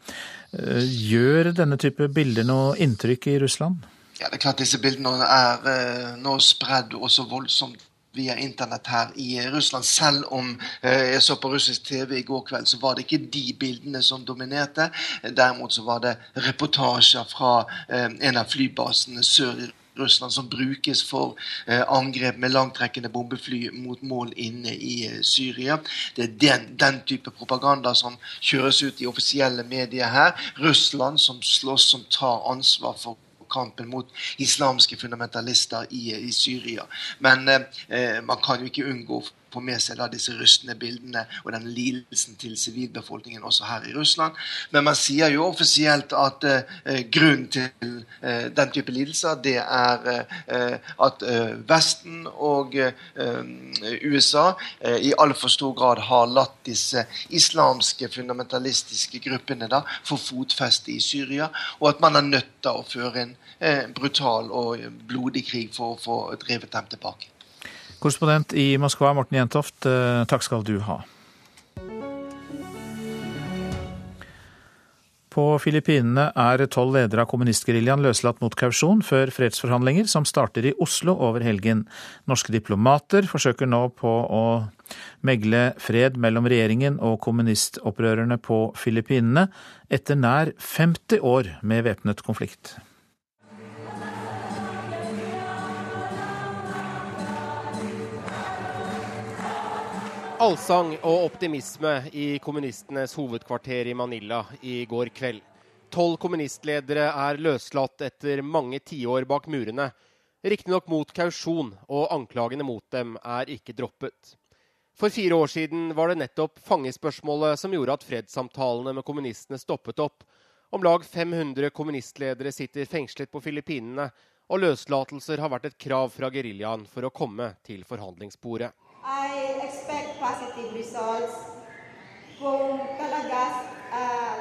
Eh, gjør denne type bilder noe inntrykk i Russland? Ja, det er klart disse bildene er nå spredd også voldsomt via internett her i Russland. Selv om jeg så på russisk TV i går kveld, så var det ikke de bildene som dominerte. Derimot så var det reportasjer fra en av flybasene sør i Russland som brukes for eh, angrep med langtrekkende bombefly mot mål inne i eh, Syria. Det er den, den, type propaganda som kjøres ut i offisielle medier her. Russland som slåss, som tar ansvar for kampen mot islamske fundamentalister i, i Syria. Men eh, man kan jo ikke unngå få med seg da, disse rystende bildene og den lidelsen til sivilbefolkningen også her i Russland. Men man sier jo offisielt at eh, grunnen til eh, den type lidelser, det er eh, at Vesten og USA i altfor stor grad har latt disse islamske fundamentalistiske gruppene da få fotfeste i Syria, og at man er nødt til å føre en brutal og blodig krig for å få drevet dem tilbake. Korrespondent i Moskva, Morten Jentoft, eh, takk skal du ha. På Filippinene er tolv ledere av kommunistgeriljaen løslatt mot kausjon før fredsforhandlinger som starter i Oslo over helgen. Norske diplomater forsøker nå på å megle fred mellom regjeringen og kommunistopprørerne på Filippinene etter nær 50 år med væpnet konflikt. Allsang og optimisme i kommunistenes hovedkvarter i Manila i går kveld. Tolv kommunistledere er løslatt etter mange tiår bak murene. Riktignok mot kausjon, og anklagene mot dem er ikke droppet. For fire år siden var det nettopp fangespørsmålet som gjorde at fredssamtalene med kommunistene stoppet opp. Om lag 500 kommunistledere sitter fengslet på Filippinene, og løslatelser har vært et krav fra geriljaen for å komme til forhandlingsbordet. I positive results. Kung talaga uh,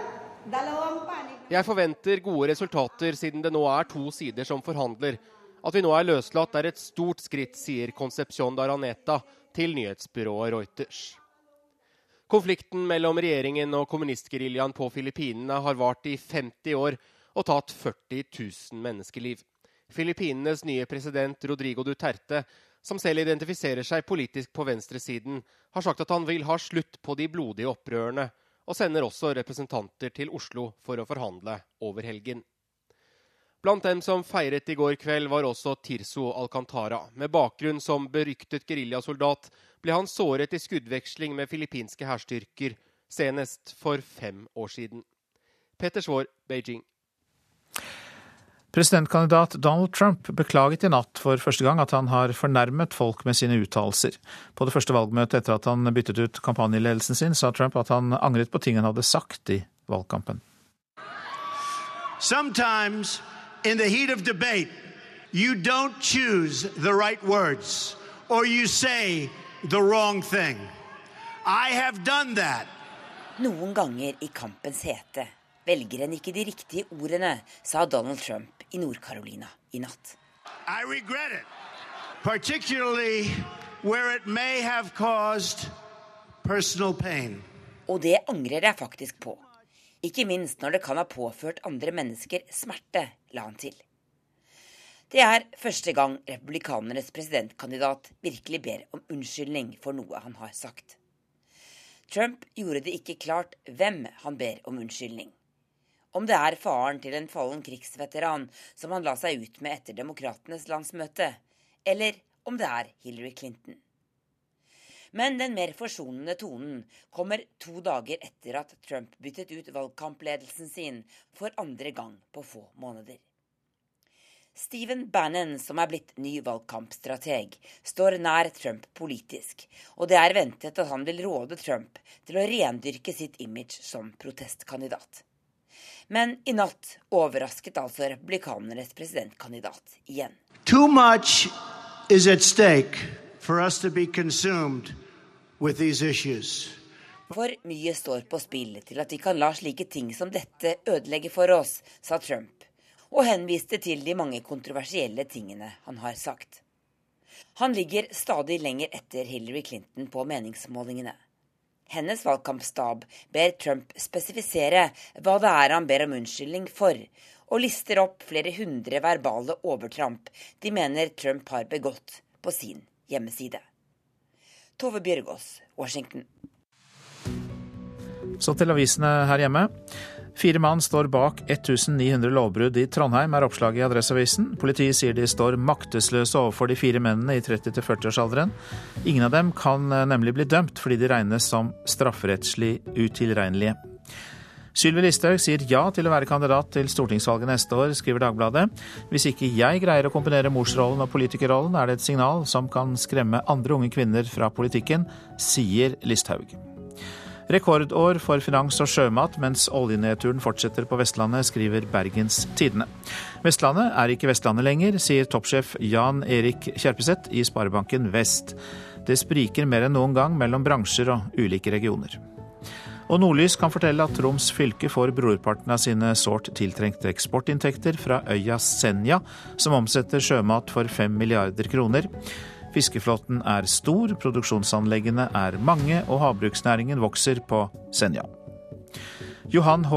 dalawang panig Jeg forventer gode resultater siden det nå er to sider som forhandler. At vi nå er løslatt er et stort skritt, sier Concepcion Daraneta til nyhetsbyrået Reuters. Konflikten mellom regjeringen og kommunistgeriljaen på Filippinene har vart i 50 år og tatt 40 000 menneskeliv. Filippinenes nye president Rodrigo Duterte som selv identifiserer seg politisk på venstresiden, har sagt at han vil ha slutt på de blodige opprørene, og sender også representanter til Oslo for å forhandle over helgen. Blant dem som feiret i går kveld, var også Tirso Alcantara. Med bakgrunn som beryktet geriljasoldat ble han såret i skuddveksling med filippinske hærstyrker, senest for fem år siden. Petter Svaar, Beijing. Presidentkandidat Donald Trump beklaget i natt for første gang at han har fornærmet folk med sine uttalelser. På det første valgmøtet etter at han byttet ut kampanjeledelsen sin, sa Trump at han angret på ting han hadde sagt i valgkampen. Sometimes in the heat of debate, you don't choose the right words, or you say the wrong thing. I have done that. Noen ganger i kampens hete velger en ikke de riktige ordene, sa Donald Trump i Nord-Carolina i natt. Og det angrer jeg faktisk på. Ikke minst når det kan ha påført andre mennesker smerte, la han til. Det er første gang republikanernes presidentkandidat virkelig ber om unnskyldning for noe han har sagt. Trump gjorde det ikke klart hvem han ber om unnskyldning. Om det er faren til en fallen krigsveteran som han la seg ut med etter demokratenes landsmøte, eller om det er Hillary Clinton. Men den mer forsonende tonen kommer to dager etter at Trump byttet ut valgkampledelsen sin for andre gang på få måneder. Stephen Bannon, som er blitt ny valgkampstrateg, står nær Trump politisk, og det er ventet at han vil råde Trump til å rendyrke sitt image som protestkandidat. Men i natt overrasket altså republikanernes presidentkandidat igjen. Too much is at stake for us to be consumed with these issues. For mye står på spill til at vi kan la slike ting som dette ødelegge for oss, sa Trump, og henviste til de mange kontroversielle tingene han har sagt. Han ligger stadig lenger etter Hillary Clinton på meningsmålingene. Hennes valgkampstab ber Trump spesifisere hva det er han ber om unnskyldning for, og lister opp flere hundre verbale overtramp de mener Trump har begått på sin hjemmeside. Tove Bjørgaas, Washington. Så til avisene her hjemme. Fire mann står bak 1900 lovbrudd i Trondheim, er oppslaget i Adresseavisen. Politiet sier de står maktesløse overfor de fire mennene i 30-40-årsalderen. Ingen av dem kan eh, nemlig bli dømt fordi de regnes som strafferettslig utilregnelige. Sylvi Listhaug sier ja til å være kandidat til stortingsvalget neste år, skriver Dagbladet. Hvis ikke jeg greier å kombinere morsrollen og politikerrollen, er det et signal som kan skremme andre unge kvinner fra politikken, sier Listhaug. Rekordår for finans og sjømat mens oljenedturen fortsetter på Vestlandet, skriver Bergens Tidende. Vestlandet er ikke Vestlandet lenger, sier toppsjef Jan Erik Kjerpeseth i Sparebanken Vest. Det spriker mer enn noen gang mellom bransjer og ulike regioner. Og Nordlys kan fortelle at Troms fylke får brorparten av sine sårt tiltrengte eksportinntekter fra øya Senja, som omsetter sjømat for fem milliarder kroner. Fiskeflåten er stor, produksjonsanleggene er mange, og havbruksnæringen vokser på Senja. Johan H.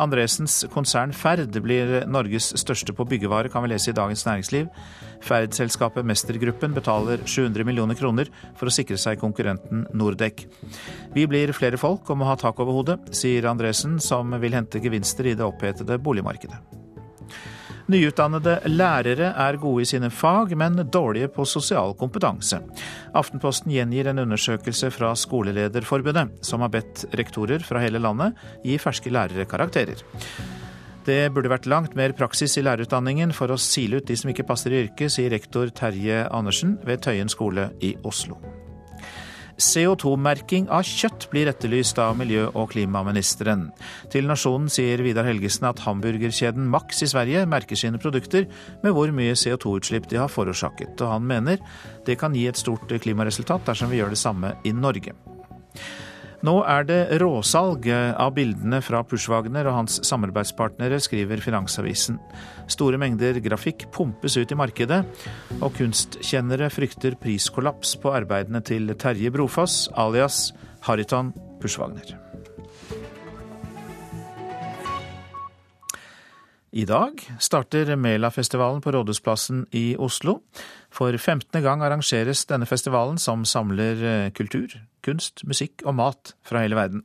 Andresens konsern Ferd blir Norges største på byggevare, kan vi lese i Dagens Næringsliv. Ferd-selskapet Mestergruppen betaler 700 millioner kroner for å sikre seg konkurrenten Nordek. Vi blir flere folk og må ha tak over hodet, sier Andresen, som vil hente gevinster i det opphetede boligmarkedet. Nyutdannede lærere er gode i sine fag, men dårlige på sosial kompetanse. Aftenposten gjengir en undersøkelse fra Skolelederforbundet, som har bedt rektorer fra hele landet gi ferske lærere karakterer. Det burde vært langt mer praksis i lærerutdanningen for å sile ut de som ikke passer i yrket, sier rektor Terje Andersen ved Tøyen skole i Oslo. CO2-merking av kjøtt blir etterlyst av miljø- og klimaministeren. Til Nasjonen sier Vidar Helgesen at hamburgerkjeden Max i Sverige merker sine produkter med hvor mye CO2-utslipp de har forårsaket, og han mener det kan gi et stort klimaresultat dersom vi gjør det samme i Norge. Nå er det råsalg av bildene fra Pushwagner og hans samarbeidspartnere, skriver Finansavisen. Store mengder grafikk pumpes ut i markedet, og kunstkjennere frykter priskollaps på arbeidene til Terje Brofoss, alias Hariton Pushwagner. I dag starter Melafestivalen på Rådhusplassen i Oslo. For 15. gang arrangeres denne festivalen, som samler eh, kultur, kunst, musikk og mat fra hele verden.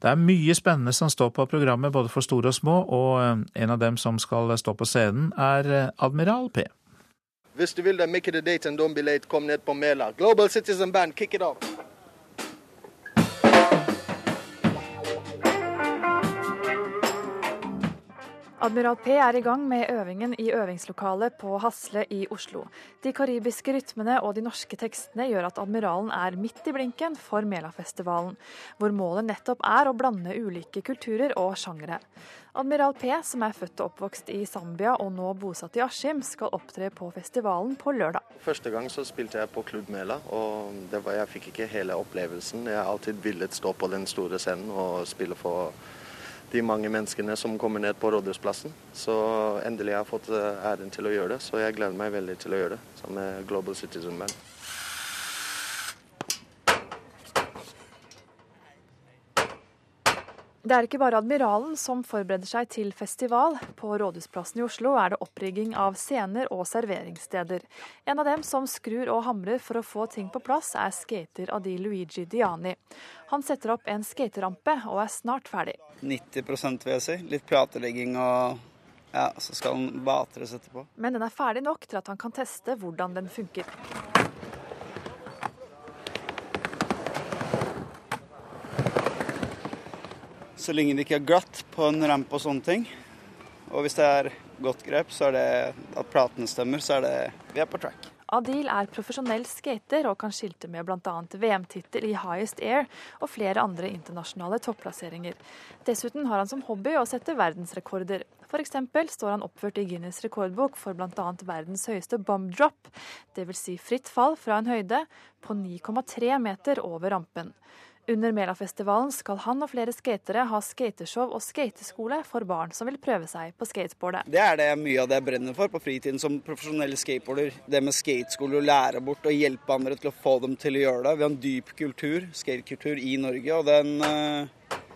Det er mye spennende som står på programmet, både for store og små, og eh, en av dem som skal stå på scenen, er eh, Admiral P. Hvis du vil det, make it a date and don't be late, kom ned på Mela. Global Citizen Band, kick it off! Admiral P er i gang med øvingen i øvingslokalet på Hasle i Oslo. De karibiske rytmene og de norske tekstene gjør at Admiralen er midt i blinken for Melafestivalen, hvor målet nettopp er å blande ulike kulturer og sjangere. Admiral P, som er født og oppvokst i Zambia og nå bosatt i Askim, skal opptre på festivalen på lørdag. Første gang så spilte jeg på Klubb Mela, og var, jeg fikk ikke hele opplevelsen. Jeg har alltid villet stå på den store scenen og spille for de mange menneskene som kommer ned på Rådhusplassen. Så endelig har jeg fått eh, æren til å gjøre det, så jeg gleder meg veldig til å gjøre det sammen med Global Citizen Band. Det er ikke bare Admiralen som forbereder seg til festival. På Rådhusplassen i Oslo er det opprigging av scener og serveringssteder. En av dem som skrur og hamrer for å få ting på plass, er skater Adi Luigi Diani. Han setter opp en skaterampe og er snart ferdig. 90 vil jeg si. Litt platelegging og ja, så skal den batres etterpå. Men den er ferdig nok til at han kan teste hvordan den funker. Så lenge det ikke er glatt på en ramp og sånne ting, og hvis det er godt grep, så er det at platene stemmer, så er det vi er på track. Adil er profesjonell skater og kan skilte med bl.a. VM-tittel i Highest Air og flere andre internasjonale topplasseringer. Dessuten har han som hobby å sette verdensrekorder. F.eks. står han oppført i Guinness rekordbok for bl.a. verdens høyeste bomb drop, dvs. Si fritt fall fra en høyde på 9,3 meter over rampen. Under Melafestivalen skal han og flere skatere ha skateshow og skateskole for barn som vil prøve seg på skateboardet. Det er det mye av det jeg brenner for på fritiden som profesjonell skateboarder. Det med skateskole, å lære bort og hjelpe andre til å få dem til å gjøre det. Vi har en dyp kultur, skatekultur, i Norge, og den uh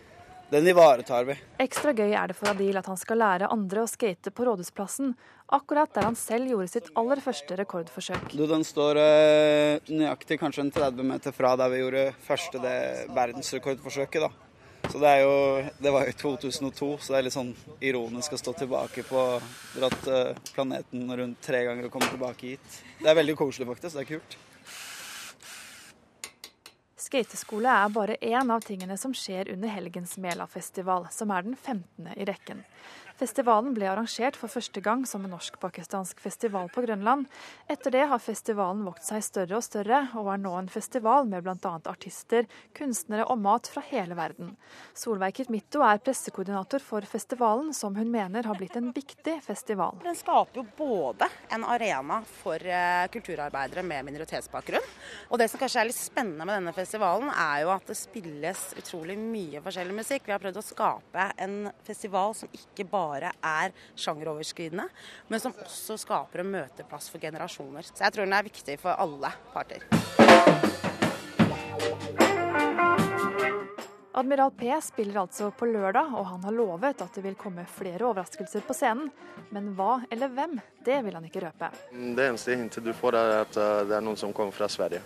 den ivaretar vi. Ekstra gøy er det for Adil at han skal lære andre å skate på Rådhusplassen, akkurat der han selv gjorde sitt aller første rekordforsøk. Du, den står uh, nøyaktig kanskje en 30 meter fra der vi gjorde første det verdensrekordforsøket. da. Så det, er jo, det var jo 2002, så det er litt sånn ironisk å stå tilbake på dratt uh, planeten rundt tre ganger og komme tilbake hit. Det er veldig koselig, faktisk. Det er kult. Skateskole er bare én av tingene som skjer under helgens Mela-festival, som er den 15. i rekken. Festivalen ble arrangert for første gang som en norsk-pakistansk festival på Grønland. Etter det har festivalen vokst seg større og større, og er nå en festival med bl.a. artister, kunstnere og mat fra hele verden. Solveig Kirmitto er pressekoordinator for festivalen, som hun mener har blitt en viktig festival. Den skaper jo både en arena for eh, kulturarbeidere med minoritetsbakgrunn, og det som kanskje er litt spennende med denne festivalen, er jo at det spilles utrolig mye forskjellig musikk. Vi har prøvd å skape en festival som ikke bare bare er sjangeroverskridende, men som også skaper en møteplass for generasjoner. Så jeg tror den er viktig for alle parter. Admiral P spiller altså på lørdag, og han har lovet at det vil komme flere overraskelser på scenen. Men hva eller hvem, det vil han ikke røpe. Det eneste hintet du får, er at uh, det er noen som kommer fra Sverige.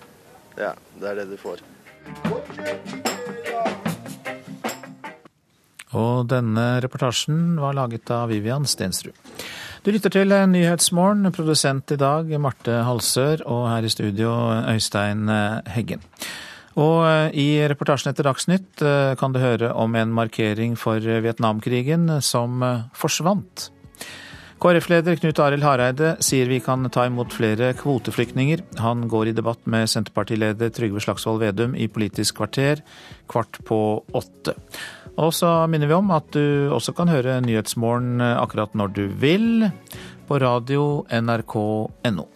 Ja, det er det du får. Og denne reportasjen var laget av Vivian Stensrud. Du lytter til Nyhetsmorgen, produsent i dag Marte Halsør, og her i studio Øystein Heggen. Og i reportasjen etter Dagsnytt eh, kan du høre om en markering for Vietnamkrigen som eh, forsvant. KrF-leder Knut Arild Hareide sier vi kan ta imot flere kvoteflyktninger. Han går i debatt med Senterpartileder Trygve Slagsvold Vedum i Politisk kvarter kvart på åtte. Og så minner vi om at du også kan høre Nyhetsmorgen akkurat når du vil, på radio nrk.no.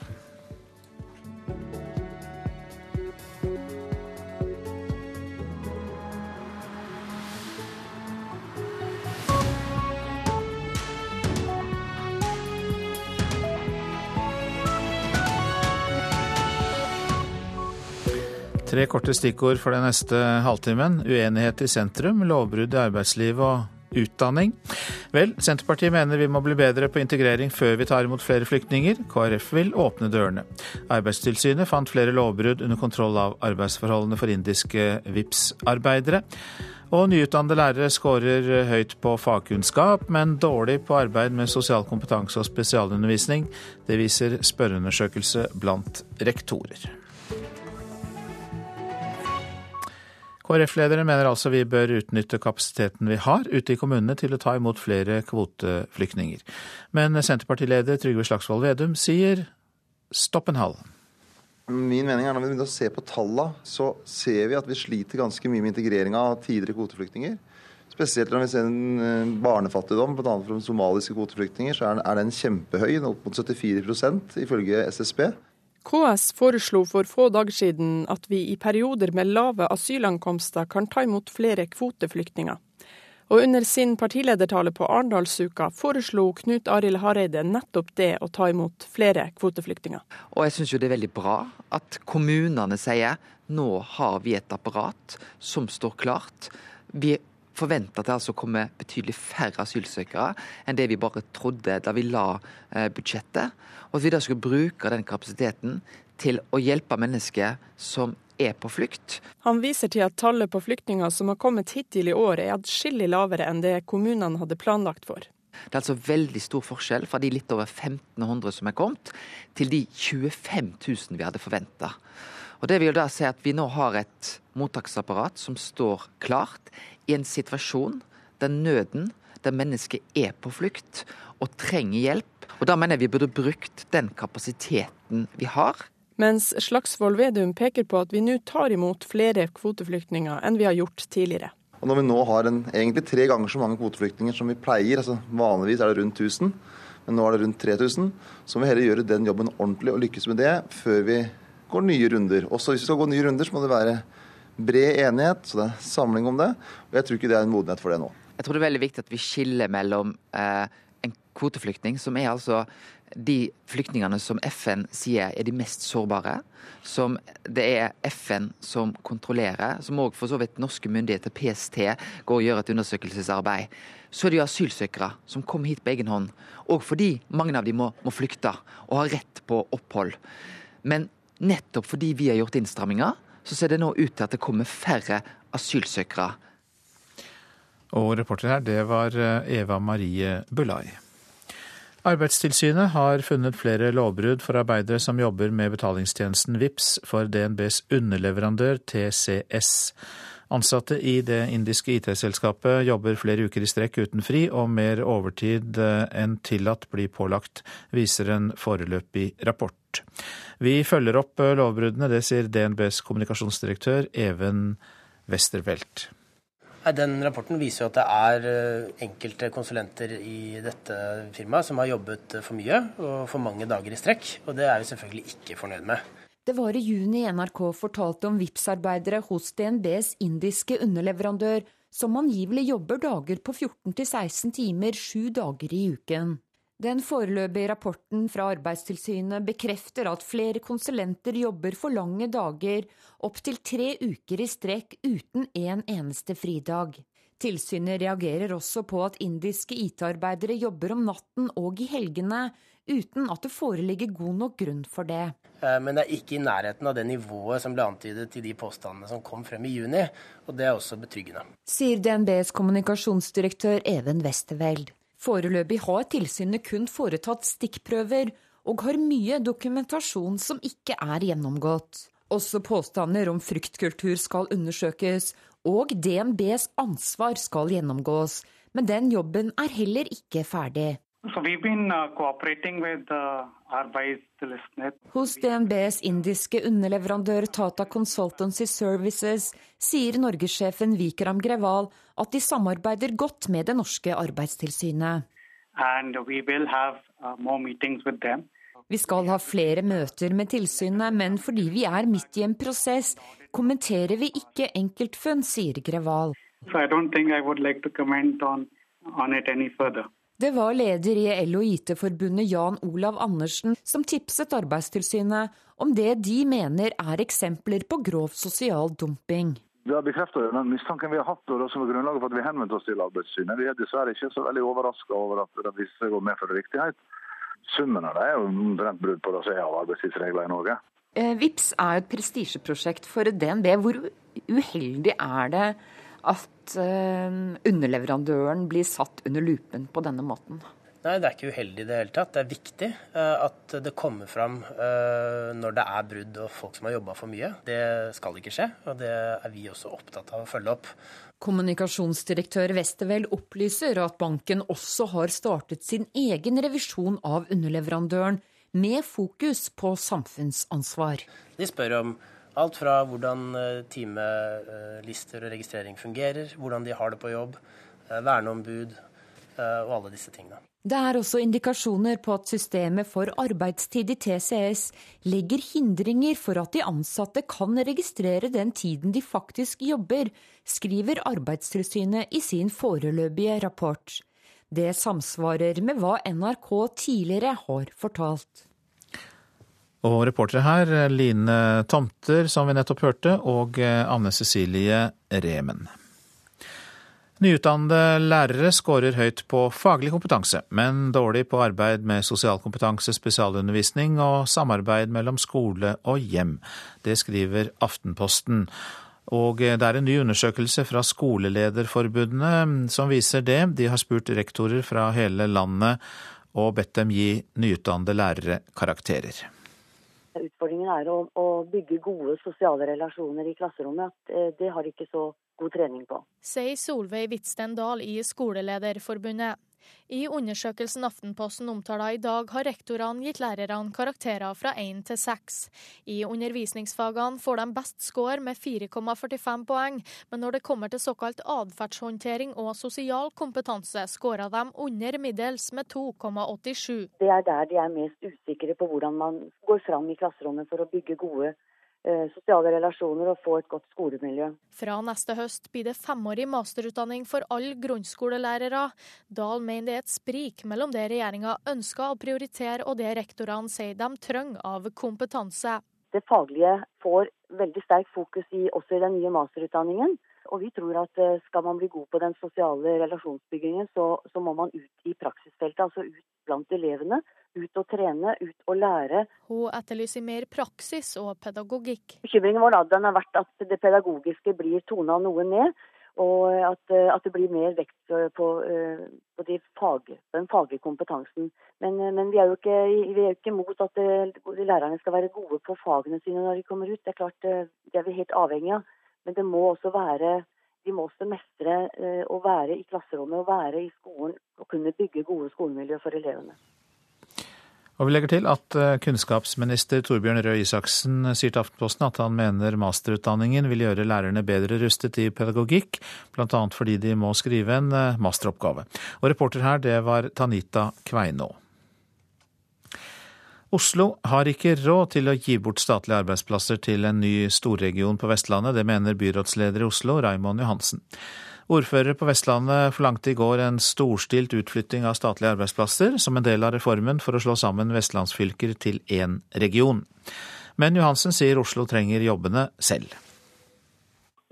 Tre korte stikkord for den neste halvtimen. Uenighet i sentrum, lovbrudd i arbeidsliv og utdanning. Vel, Senterpartiet mener vi må bli bedre på integrering før vi tar imot flere flyktninger. KrF vil åpne dørene. Arbeidstilsynet fant flere lovbrudd under kontroll av arbeidsforholdene for indiske VIPS-arbeidere. Og nyutdannede lærere skårer høyt på fagkunnskap, men dårlig på arbeid med sosial kompetanse og spesialundervisning. Det viser spørreundersøkelse blant rektorer. KrF-lederen mener altså vi bør utnytte kapasiteten vi har ute i kommunene til å ta imot flere kvoteflyktninger. Men Senterpartileder Trygve Slagsvold Vedum sier stopp en hal. Min mening er Når vi begynner å se på tallene, så ser vi at vi sliter ganske mye med integrering av tidligere kvoteflyktninger. Spesielt når vi ser en eh, barnefattigdom, bl.a. fra somaliske kvoteflyktninger, så er den kjempehøy, opp mot 74% ifølge SSB. KS foreslo for få dager siden at vi i perioder med lave asylankomster kan ta imot flere kvoteflyktninger. Og under sin partiledertale på Arendalsuka foreslo Knut Arild Hareide nettopp det å ta imot flere kvoteflyktninger. Og jeg syns jo det er veldig bra at kommunene sier nå har vi et apparat som står klart. Vi forventer at det altså kommer betydelig færre asylsøkere enn det vi bare trodde da vi la eh, budsjettet. Og at vi da skulle bruke den kapasiteten til å hjelpe mennesker som er på flukt. Han viser til at tallet på flyktninger som har kommet hittil i år er adskillig lavere enn det kommunene hadde planlagt for. Det er altså veldig stor forskjell fra de litt over 1500 som er kommet, til de 25 000 vi hadde forventa. Og Det vil da si at vi nå har et mottaksapparat som står klart i en situasjon der nøden, der mennesket er på flukt og trenger hjelp. Og Da mener jeg vi burde brukt den kapasiteten vi har. Mens Slagsvold Vedum peker på at vi nå tar imot flere kvoteflyktninger enn vi har gjort tidligere. Og Når vi nå har en, egentlig tre ganger så mange kvoteflyktninger som vi pleier, altså vanligvis er det rundt 1000, men nå er det rundt 3000, så må vi heller gjøre den jobben ordentlig og lykkes med det før vi går nye runder. Også hvis vi skal gå nye runder, så må det være bred enighet, så det er samling om det. Og jeg tror ikke det er en modenhet for det nå. Jeg tror det er veldig viktig at vi skiller mellom eh, en kvoteflyktning, som er altså de flyktningene som FN sier er de mest sårbare, som det er FN som kontrollerer, som òg for så vidt norske myndigheter, PST, går og gjør et undersøkelsesarbeid. Så er det jo asylsøkere som kommer hit på egen hånd, òg fordi mange av dem må, må flykte og har rett på opphold. Men nettopp fordi vi har gjort innstramminger, så ser det nå ut til at det kommer færre asylsøkere. Og reporter her, det var eh, Eva Marie Bulai. Arbeidstilsynet har funnet flere lovbrudd for arbeidere som jobber med betalingstjenesten VIPS for DNBs underleverandør TCS. Ansatte i det indiske IT-selskapet jobber flere uker i strekk uten fri, og mer overtid eh, enn tillatt blir pålagt, viser en foreløpig rapport. Vi følger opp eh, lovbruddene, det sier DNBs kommunikasjonsdirektør Even Westervelt. Den rapporten viser jo at det er eh, enkelte konsulenter i dette firmaet som har jobbet for mye og for mange dager i strekk, og det er vi selvfølgelig ikke fornøyd med. Det var i juni NRK fortalte om Vipps-arbeidere hos DNBs indiske underleverandør som angivelig jobber dager på 14-16 timer sju dager i uken. Den foreløpige rapporten fra Arbeidstilsynet bekrefter at flere konsulenter jobber for lange dager, opptil tre uker i strekk uten en eneste fridag. Tilsynet reagerer også på at indiske IT-arbeidere jobber om natten og i helgene, uten at det foreligger god nok grunn for det. Eh, men det er ikke i nærheten av det nivået som ble antydet i de påstandene som kom frem i juni, og det er også betryggende. Sier DNBs kommunikasjonsdirektør Even Westerveld. Foreløpig har tilsynet kun foretatt stikkprøver, og har mye dokumentasjon som ikke er gjennomgått. Også påstander om fryktkultur skal undersøkes, og DNBs ansvar skal gjennomgås. Men den jobben er heller ikke ferdig. So we've been uh, cooperating with uh, Hos DNBs indiske underleverandør Tata Consultancy Services sier norgessjefen Vikram Greval at de samarbeider godt med det norske arbeidstilsynet. Uh, vi skal ha flere møter med tilsynet, men fordi vi er midt i en prosess, kommenterer vi ikke enkeltfunn, sier Greval. So I don't think I would like to comment on, on it any further. Det var leder i LO IT-forbundet Jan Olav Andersen som tipset Arbeidstilsynet om det de mener er eksempler på grov sosial dumping. Det har bekreftet den mistanken vi har hatt, og det som var grunnlaget for at vi henvendte oss til Arbeidstilsynet. Vi er dessverre ikke så veldig overraska over at det viste seg å medføre riktighet. Summen av det er jo omtrent brudd på det som er av arbeidstidsregler i Norge. Eh, VIPS er jo et prestisjeprosjekt for DNB. Hvor uheldig er det at eh, underleverandøren blir satt under lupen på denne måten? Nei, det er ikke uheldig i det hele tatt. Det er viktig uh, at det kommer fram uh, når det er brudd og folk som har jobba for mye. Det skal ikke skje, og det er vi også opptatt av å følge opp. Kommunikasjonsdirektør Westerwell opplyser at banken også har startet sin egen revisjon av underleverandøren, med fokus på samfunnsansvar. De spør om Alt fra hvordan eh, timelister og registrering fungerer, hvordan de har det på jobb, eh, verneombud eh, og alle disse tingene. Det er også indikasjoner på at systemet for arbeidstid i TCS legger hindringer for at de ansatte kan registrere den tiden de faktisk jobber, skriver Arbeidstilsynet i sin foreløpige rapport. Det samsvarer med hva NRK tidligere har fortalt. Og reportere her, Line Tomter, som vi nettopp hørte, og Anne Cecilie Remen. Nyutdannede lærere skårer høyt på faglig kompetanse, men dårlig på arbeid med sosial kompetanse, spesialundervisning og samarbeid mellom skole og hjem. Det skriver Aftenposten. Og det er en ny undersøkelse fra skolelederforbundene som viser det. De har spurt rektorer fra hele landet og bedt dem gi nyutdannede lærere karakterer. Utfordringen er å, å, bygge gode sosiale relasjoner i klasserommet. Eh, det har de ikke så god trening på. Sier Solveig Hvitsten Dahl i Skolelederforbundet. I undersøkelsen Aftenposten omtaler i dag, har rektorene gitt lærerne karakterer fra 1 til 6. I undervisningsfagene får de best score med 4,45 poeng, men når det kommer til såkalt atferdshåndtering og sosial kompetanse, scorer de under middels med 2,87. Det er der de er mest usikre på hvordan man går fram i klasserommet for å bygge gode sosiale relasjoner og få et godt skolemiljø. Fra neste høst blir det femårig masterutdanning for alle grunnskolelærere. Dahl mener det er et sprik mellom det regjeringa ønsker å prioritere og det rektorene sier de trenger av kompetanse. Det faglige får veldig sterk fokus i, også i den nye masterutdanningen. Og vi tror at eh, skal man bli god på den sosiale relasjonsbyggingen, så, så må man ut i praksisfeltet, altså ut blant elevene. Ut og trene, ut og lære. Hun etterlyser mer praksis og pedagogikk. Bekymringen vår den har vært at det pedagogiske blir tona noe ned. Og at, eh, at, det blir mer vekt på, eh, på, de fag, den faglige kompetansen. Men, men, vi er jo ikke, vi er ikke mot at lærerne skal være gode på fagene sine når de kommer ut. Det er klart, det er vi helt avhengig av. Men det må også være de må også mestre eh, å være i klasserommet og være i skolen og kunne bygge gode skolemiljø for elevene. Og vi legger til at eh, kunnskapsminister Torbjørn Røe Isaksen sier til Aftenposten at han mener masterutdanningen vil gjøre lærerne bedre rustet i pedagogikk, bl.a. fordi de må skrive en eh, masteroppgave. Og reporter her, det var Tanita Kveinå. Oslo har ikke råd til å gi bort statlige arbeidsplasser til en ny storregion på Vestlandet. Det mener byrådsleder i Oslo, Raymond Johansen. Ordførere på Vestlandet forlangte i går en storstilt utflytting av statlige arbeidsplasser som en del av reformen for å slå sammen vestlandsfylker til én region. Men Johansen sier Oslo trenger jobbene selv.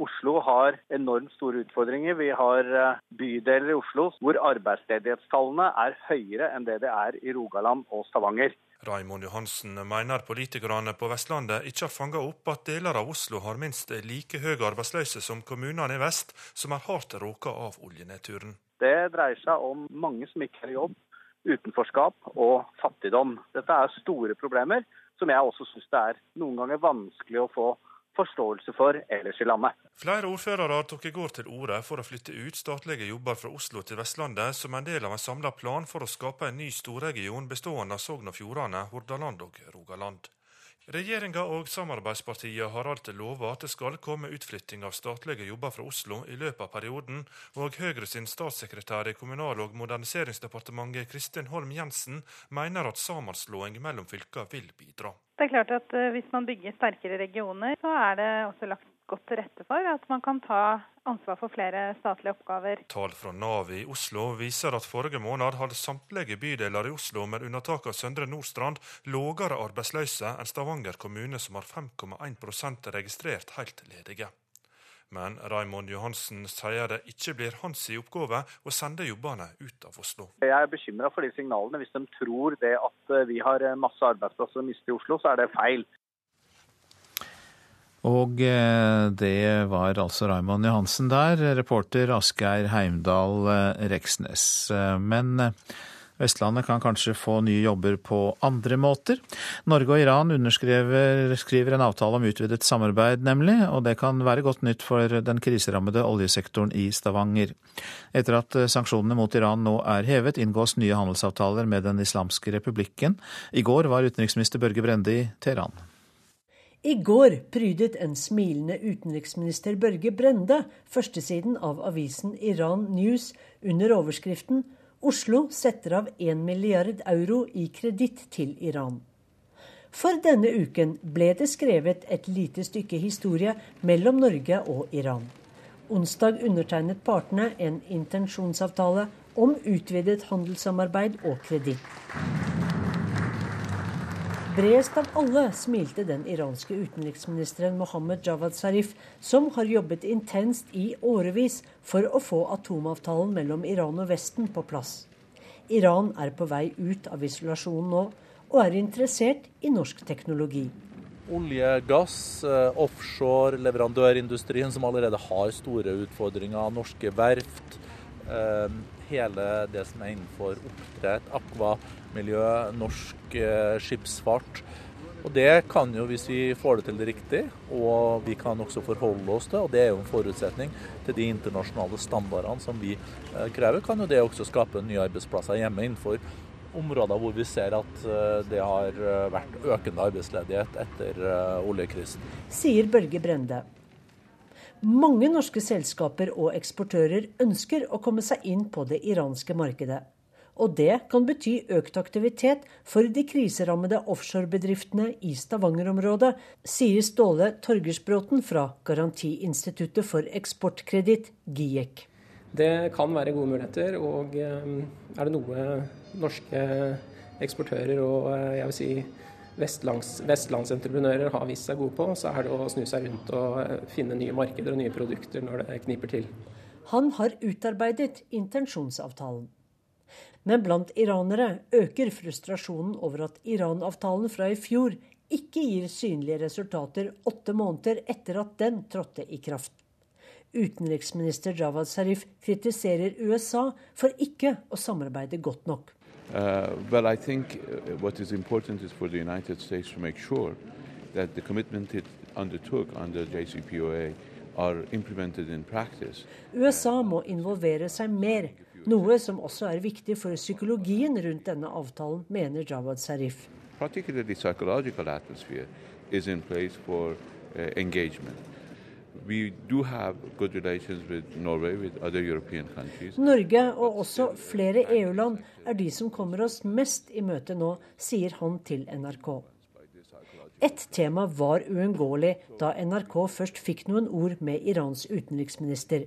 Oslo har enormt store utfordringer. Vi har eh, bydeler i Oslo hvor arbeidsledighetstallene er høyere enn det det er i Rogaland og Stavanger. Raimond Johansen mener politikerne på Vestlandet ikke har fanga opp at deler av Oslo har minst like høy arbeidsløse som kommunene i vest, som er hardt råka av oljenedturen. Det dreier seg om mange som ikke har jobb, utenforskap og fattigdom. Dette er store problemer som jeg også syns det er noen ganger vanskelig å få forståelse for ellers i landet. Flere ordførere tok i går til orde for å flytte ut statlige jobber fra Oslo til Vestlandet som en del av en samla plan for å skape en ny storregion bestående av Sogn og Fjordane, Hordaland og Rogaland. Regjeringa og samarbeidspartiene har alltid lova at det skal komme utflytting av statlige jobber fra Oslo i løpet av perioden, og Høyre sin statssekretær i Kommunal- og moderniseringsdepartementet Kristin Holm Jensen mener at sammenslåing mellom fylker vil bidra. Det er klart at eh, Hvis man bygger sterkere regioner, så er det også lagt godt til rette for at man kan ta ansvar for flere statlige oppgaver. Tall fra Nav i Oslo viser at forrige måned hadde samtlige bydeler i Oslo, med unntak av Søndre Nordstrand, lågere arbeidsløse enn Stavanger kommune, som har 5,1 registrert helt ledige. Men Raimond Johansen sier det ikke blir hans oppgave å sende jobbene ut av Oslo. Jeg er bekymra for de signalene. Hvis de tror det at eh, vi har masse arbeidsplasser å miste i Oslo, så er det feil. Og eh, det var altså Raymond Johansen der, reporter Asgeir Heimdal eh, Reksnes. Men Vestlandet kan kanskje få nye jobber på andre måter. Norge og Iran underskriver en avtale om utvidet samarbeid, nemlig, og det kan være godt nytt for den kriserammede oljesektoren i Stavanger. Etter at sanksjonene mot Iran nå er hevet, inngås nye handelsavtaler med Den islamske republikken. I går var utenriksminister Børge Brende i Teheran. I går prydet en smilende utenriksminister Børge Brende førstesiden av avisen Iran News under overskriften Oslo setter av 1 milliard euro i kreditt til Iran. For denne uken ble det skrevet et lite stykke historie mellom Norge og Iran. Onsdag undertegnet partene en intensjonsavtale om utvidet handelssamarbeid og kreditt. Bredest av alle smilte den iranske utenriksministeren Mohammed Javad Zarif, som har jobbet intenst i årevis for å få atomavtalen mellom Iran og Vesten på plass. Iran er på vei ut av isolasjonen nå, og er interessert i norsk teknologi. Olje, gass, eh, offshore, leverandørindustrien som allerede har store utfordringer, norske verft. Eh, hele det som er innenfor oppdrett, akva, miljø, norsk eh, skipsfart. Og Det kan jo, hvis vi får det til det riktig, og vi kan også forholde oss til, og det er jo en forutsetning til de internasjonale standardene som vi eh, krever, kan jo det også skape nye arbeidsplasser hjemme innenfor områder hvor vi ser at eh, det har vært økende arbeidsledighet etter oljekrisen. Sier Børge Brende. Mange norske selskaper og eksportører ønsker å komme seg inn på det iranske markedet. Og det kan bety økt aktivitet for de kriserammede offshorebedriftene i Stavanger-området, sier Ståle Torgersbråten fra Garantiinstituttet for eksportkreditt, GIEK. Det kan være gode muligheter, og eh, er det noe norske eksportører og eh, jeg vil si vestlands, vestlandsentreprenører har vist seg gode på, så er det å snu seg rundt og eh, finne nye markeder og nye produkter når det kniper til. Han har utarbeidet intensjonsavtalen. Men blant iranere øker frustrasjonen over at Iran-avtalen fra i fjor ikke gir synlige resultater åtte måneder etter at den trådte i kraft. Utenriksminister Javad Zarif kritiserer USA for ikke å samarbeide godt nok. Uh, well, I think uh, what is important is for the United States to make sure that the commitment it undertook under JCPOA are implemented in practice. USA må involvere seg mer noe som også er viktig for psykologien rundt denne avtalen, mener Jawad Zarif. Norge og også flere EU-land er de som kommer oss mest i møte nå, sier han til NRK. Ett tema var uunngåelig da NRK først fikk noen ord med Irans utenriksminister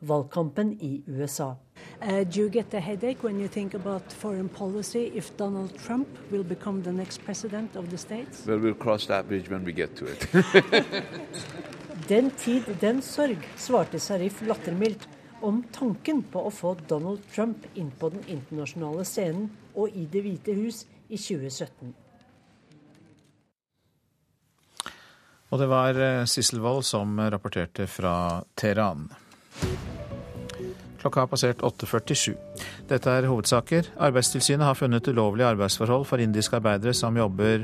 valgkampen i USA. Uh, do you get a headache when you think about foreign policy if Donald Trump will become the next president of the States? Well, we'll cross that bridge when we get to it. den tid, den sorg, svarte Sarif lattermildt om tanken på å få Donald Trump inn på den internasjonale scenen og i Det hvite hus i 2017. Og det var eh, Sissel Wold som rapporterte fra Teheran. Klokka har passert 8.47. Dette er hovedsaker. Arbeidstilsynet har funnet ulovlige arbeidsforhold for indiske arbeidere som jobber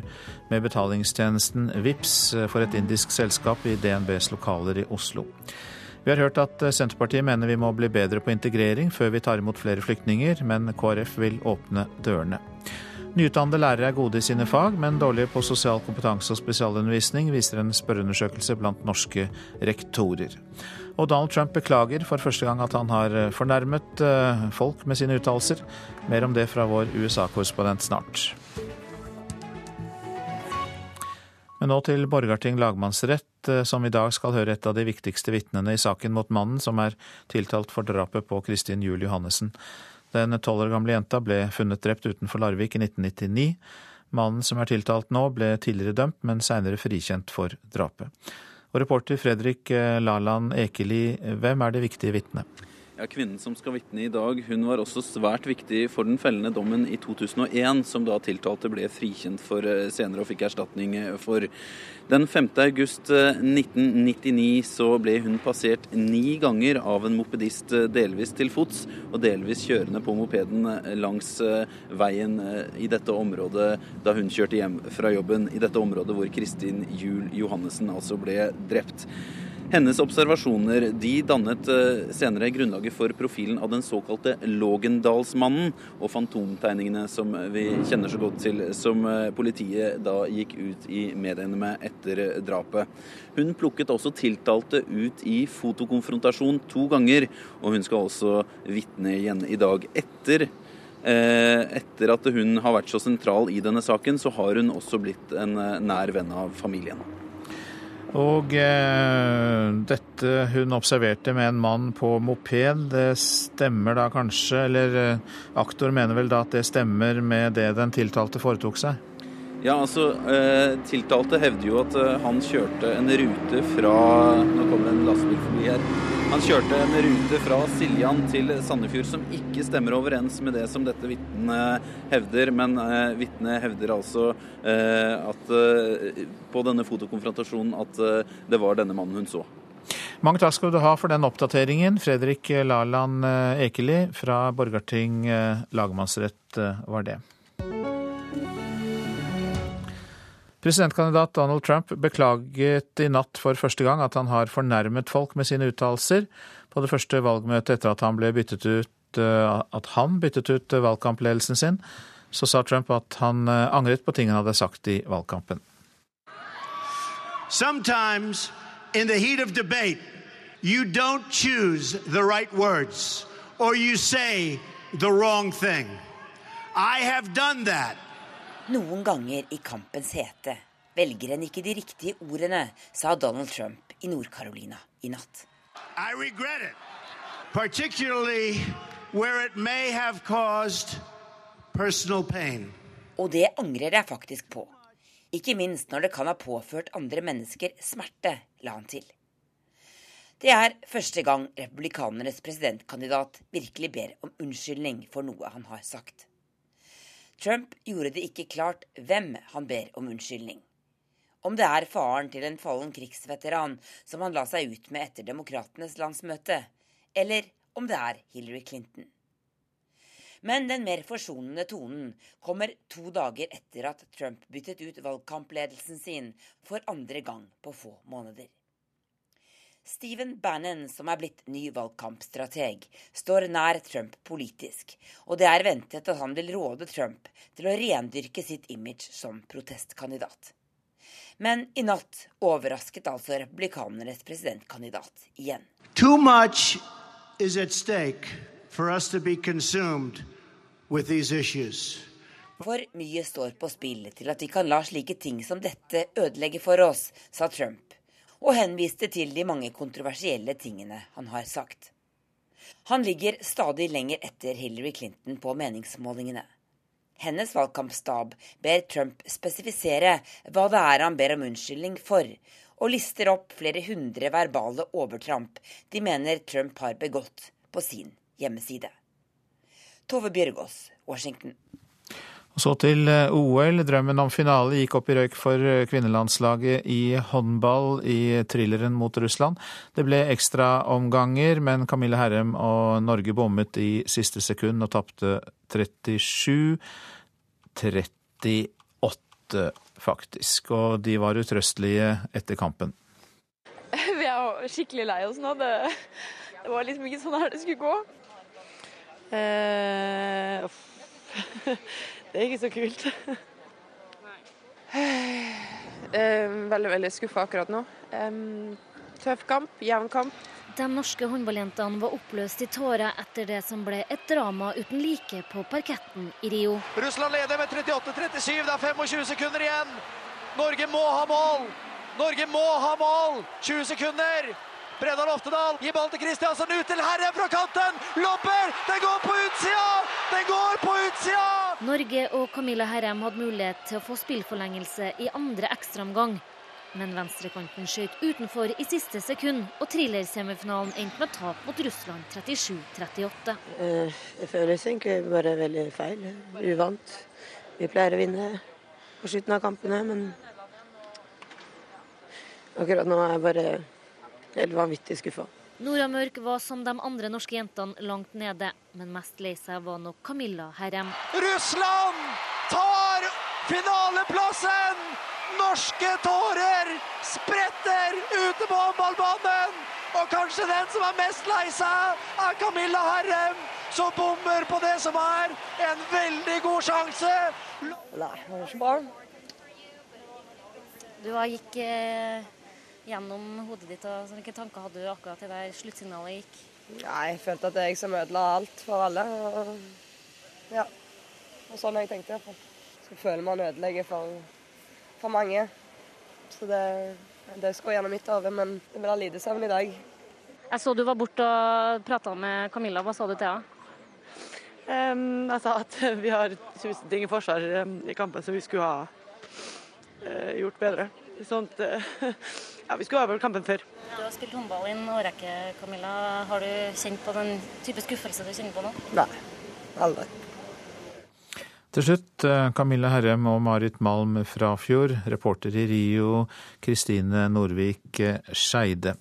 med betalingstjenesten VIPS for et indisk selskap i DNBs lokaler i Oslo. Vi har hørt at Senterpartiet mener vi må bli bedre på integrering før vi tar imot flere flyktninger, men KrF vil åpne dørene. Nyutdannede lærere er gode i sine fag, men dårlige på sosial kompetanse og spesialundervisning, viser en spørreundersøkelse blant norske rektorer. Og Donald Trump beklager for første gang at han har eh, fornærmet eh, folk med sine uttalelser. Mer om det fra vår USA-korrespondent snart. Men nå til Borgarting lagmannsrett, eh, som i dag skal høre et av de viktigste vitnene i saken mot mannen som er tiltalt for drapet på Kristin Juel Johannessen. Den tolv år gamle jenta ble funnet drept utenfor Larvik i 1999. Mannen som er tiltalt nå, ble tidligere dømt, men seinere frikjent for drapet. Og reporter Fredrik eh, Laland Ekeli, hvem er det viktige vitnet? Ja, Kvinnen som skal vitne i dag, hun var også svært viktig for den fellende dommen i 2001, som da tiltalte ble frikjent for eh, senere og fikk erstatning eh, for. Den 5. august 1999 eh, så ble hun passert ni ganger av en mopedist delvis til fots og delvis kjørende på mopeden langs veien i dette området da hun kjørte hjem fra jobben, i dette området hvor Kristin Juel Johannessen altså ble drept. Hennes observasjoner de dannet eh, senere grunnlaget for profilen av den såkalte Lågendalsmannen og fantomtegningene som vi kjenner så godt til, som eh, politiet da gikk ut i mediene med etter drapet. Hun plukket også tiltalte ut i fotokonfrontasjon to ganger, og hun skal også vitne igjen i dag. Etter eh, etter at hun har vært så sentral i denne saken, så har hun også blitt en nær venn av familien. Og eh, dette hun observerte med en mann på moped, det stemmer da kanskje, eller eh, aktor mener vel da at det stemmer med det den tiltalte foretok seg? Ja, altså, eh, Tiltalte hevder jo at eh, han kjørte en rute fra Nå kommer en lastebil forbi her. Han kjørte en rute fra Siljan til Sandefjord som ikke stemmer overens med det som dette vitnet hevder. Men eh, vitnet hevder altså eh, at eh, på denne fotokonfrontasjonen at eh, det var denne mannen hun så. Mange takk skal du ha for den oppdateringen. Fredrik Laland Ekeli fra Borgarting lagmannsrett var det. Presidentkandidat Donald Trump beklaget i natt for første gang at han har fornærmet folk med sine uttalelser på det første valgmøtet etter at han ble byttet ut eh, at han byttet ut valgkampledelsen sin. Så sa Trump at han eh, angret på ting han hadde sagt i valgkampen. Sometimes in the heat of debate, you don't choose the right words or you say the wrong thing. I have done that. Noen ganger i kampens hete velger en ikke de riktige ordene, sa Donald Trump i Nord-Carolina i natt. I regret it, particularly where it may have caused personal pain. Og det angrer jeg faktisk på. Ikke minst når det kan ha påført andre mennesker smerte, la han til. Det er første gang republikanernes presidentkandidat virkelig ber om unnskyldning for noe han har sagt. Trump gjorde det ikke klart hvem han ber om unnskyldning. Om det er faren til en fallen krigsveteran som han la seg ut med etter demokratenes landsmøte, eller om det er Hillary Clinton. Men den mer forsonende tonen kommer to dager etter at Trump byttet ut valgkampledelsen sin for andre gang på få måneder. Stephen Bannon, som er blitt ny valgkampstrateg, står nær Trump politisk, og det er ventet at han vil råde Trump til å rendyrke sitt image som protestkandidat. Men i natt overrasket altså republikanernes presidentkandidat igjen. Too much is at stake for us to be consumed with these issues. For mye står på spill til at vi kan la slike ting som dette ødelegge for oss, sa Trump og henviste til de mange kontroversielle tingene han har sagt. Han ligger stadig lenger etter Hillary Clinton på meningsmålingene. Hennes valgkampstab ber Trump spesifisere hva det er han ber om unnskyldning for, og lister opp flere hundre verbale overtramp de mener Trump har begått på sin hjemmeside. Tove Bjørgaas, Washington. Og så til eh, OL. Drømmen om finale gikk opp i røyk for eh, kvinnelandslaget i håndball i thrilleren mot Russland. Det ble ekstraomganger, men Camille Herrem og Norge bommet i siste sekund og tapte 37 38, faktisk. Og de var utrøstelige etter kampen. Vi er skikkelig lei oss nå. Det, det, var liksom ikke sånn her det skulle gå. Eh, Det er ikke så kult. veldig, veldig skuffa akkurat nå. tøff kamp, jevn kamp. De norske håndballjentene var oppløst i tårer etter det som ble et drama uten like på parketten i Rio. Russland leder med 38-37, det er 25 sekunder igjen. Norge må ha mål! Norge må ha mål! 20 sekunder! Bredal Oftedal gir ballen til Kristiansen, ut til Herre fra kanten! Lopper! Den går på utsida! Den går på utsida! Norge og Camilla Herrem hadde mulighet til å få spillforlengelse i andre ekstraomgang. Men venstrekanten skjøt utenfor i siste sekund, og thrillersemifinalen endte med tap mot Russland 37-38. Eh, det føles egentlig bare veldig feil. Uvant. Vi pleier å vinne på slutten av kampene, men akkurat nå er jeg bare helt vanvittig skuffa. Nora Mørk var som de andre norske jentene langt nede, men mest lei seg var nok Camilla Herrem. Russland tar finaleplassen! Norske tårer spretter ute på håndballbanen! Og kanskje den som er mest lei seg, er Camilla Herrem, som bommer på det som er en veldig god sjanse. Nei, jeg det ikke barn. Du gikk eh gjennom hodet ditt? og Hvilke tanker hadde du akkurat til der sluttsignalet gikk? Ja, jeg følte at det er jeg som ødela alt for alle. Og, ja. og sånn har jeg tenkt det. Så føler man ødelegger for, for mange. Så det, det skal gjennom mitt hode, men det blir lite søvn i dag. Jeg så du var borte og prata med Camilla. Hva sa du til henne? Um, jeg sa at vi har tusen ting i forsvar um, i kampen som vi skulle ha uh, gjort bedre. Sånt, eh, ja, vi skulle avgjort kampen før. Du har spilt håndball i en årrekke, Camilla. Har du kjent på den type skuffelse du kjenner på nå? Nei, aldri. Til slutt, eh, Camilla Herrem og Marit Malm Frafjord, reporter i Rio, Kristine Norvik eh, Skeide.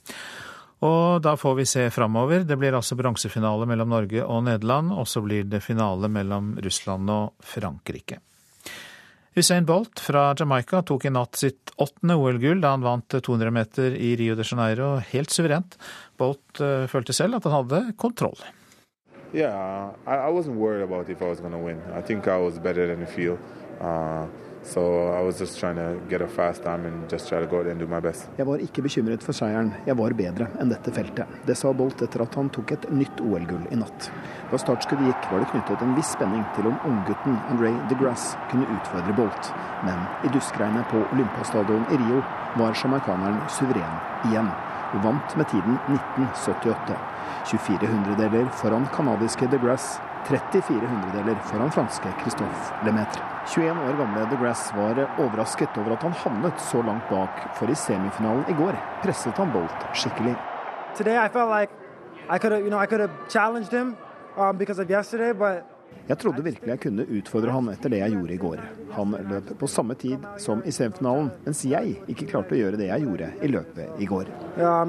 Og da får vi se framover. Det blir altså bronsefinale mellom Norge og Nederland, og så blir det finale mellom Russland og Frankrike. Usain Bolt fra Jamaica tok i natt sitt åttende OL-gull da han vant 200 meter i Rio de Janeiro helt suverent. Bolt eh, følte selv at han hadde kontroll. Yeah, I, I wasn't worried about if I was going to win. I think I was better Jeg var ikke bekymret for seieren, jeg var bedre enn dette feltet. Det sa Bolt etter at han tok et nytt OL-gull i natt. Da startskuddet gikk var det knyttet en viss spenning til om unggutten André de Grasse kunne utfordre Bolt. Men i duskregnet på Olympiastadion i Rio var sjamaikaneren suveren igjen, og vant med tiden 1978. 24 hundredeler foran canadiske De Grasse, 34 hundredeler foran franske Christophe Lemaitre. 21 år gamle The Grass var overrasket over at han havnet så langt bak, for i semifinalen i går presset han Bolt skikkelig. Um, Jeg trodde virkelig jeg kunne utfordre han etter det jeg gjorde i går. Han løp på samme tid som i semifinalen, mens jeg ikke klarte å gjøre det jeg gjorde i løpet i går. yeah,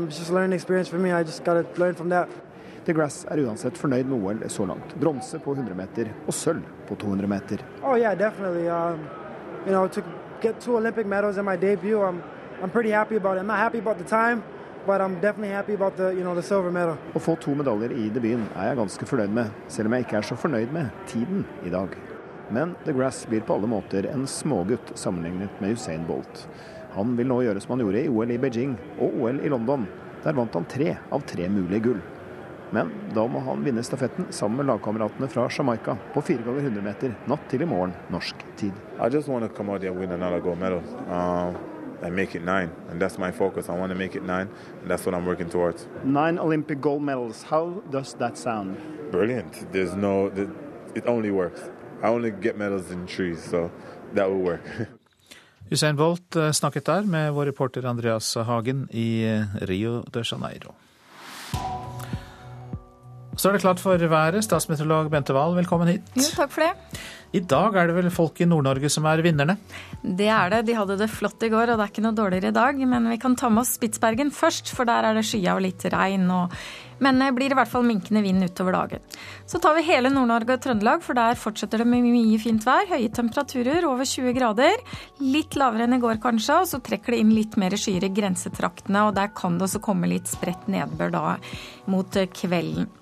De Grasse er uansett fornøyd med OL så langt. Bronse på 100 meter og sølv på 200 meter. Oh yeah, definitely. Um, you know, to get two Olympic medals in my debut, I'm I'm pretty happy about it. I'm not happy about the time, but I'm definitely happy about the you know the silver medal. Å få to medaljer i debuten er jeg ganske fornøyd med, selv om jeg ikke er så fornøyd med tiden i dag. Men The Grass blir på alle måter en smågutt sammenlignet med Usain Bolt. Han vil nå gjøre som han gjorde i OL i Beijing og OL i London. Der vant han tre av tre mulige gull. Men da må han vinne stafetten sammen med lagkameratene fra Jamaica på 4 ganger 100 meter natt til i morgen norsk tid. I just want to come out there and win another gold medal um, and make it nine. And that's my focus. I want to make it nine, and that's what I'm working towards. Nine Olympic gold medals. How does that sound? Brilliant. There's no, it only works. I only get medals in trees, so that will work. Usain Bolt eh, snakket der med vår reporter Andreas Hagen i eh, Rio de Janeiro. Så er det klart for været. Statsmeteorolog Bente Wahl, velkommen hit. Jo, takk for det. I dag er det vel folk i Nord-Norge som er vinnerne? Det er det. De hadde det flott i går, og det er ikke noe dårligere i dag. Men vi kan ta med oss Spitsbergen først, for der er det skya og litt regn. Og... Men det blir i hvert fall minkende vind utover dagen. Så tar vi hele Nord-Norge og Trøndelag, for der fortsetter det med mye fint vær. Høye temperaturer, over 20 grader. Litt lavere enn i går kanskje, og så trekker det inn litt mer skyer i grensetraktene. Og der kan det også komme litt spredt nedbør da mot kvelden.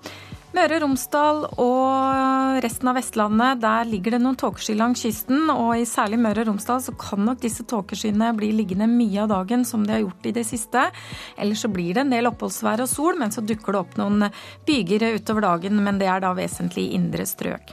Møre og Romsdal og resten av Vestlandet, der ligger det noen tåkesky langs kysten. Og i særlig Møre og Romsdal så kan nok disse tåkeskyene bli liggende mye av dagen som de har gjort i det siste. Ellers så blir det en del oppholdsvær og sol, men så dukker det opp noen byger utover dagen. Men det er da vesentlig i indre strøk.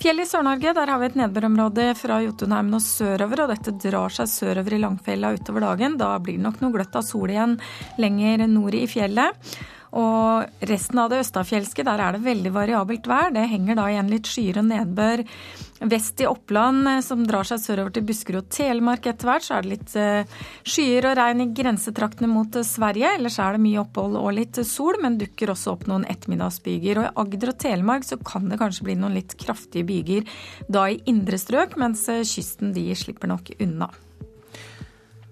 Fjell i Sør-Norge, der har vi et nedbørområde fra Jotunheimen og sørover, og dette drar seg sørover i Langfjella utover dagen. Da blir det nok noe gløtt av sol igjen lenger nord i fjellet. Og resten av det østafjelske, der er det veldig variabelt vær. Det henger da igjen litt skyer og nedbør vest i Oppland, som drar seg sørover til Buskerud og Telemark etter hvert. Så er det litt skyer og regn i grensetraktene mot Sverige. Ellers er det mye opphold og litt sol, men dukker også opp noen ettermiddagsbyger. Og i Agder og Telemark så kan det kanskje bli noen litt kraftige byger da i indre strøk, mens kysten de slipper nok unna.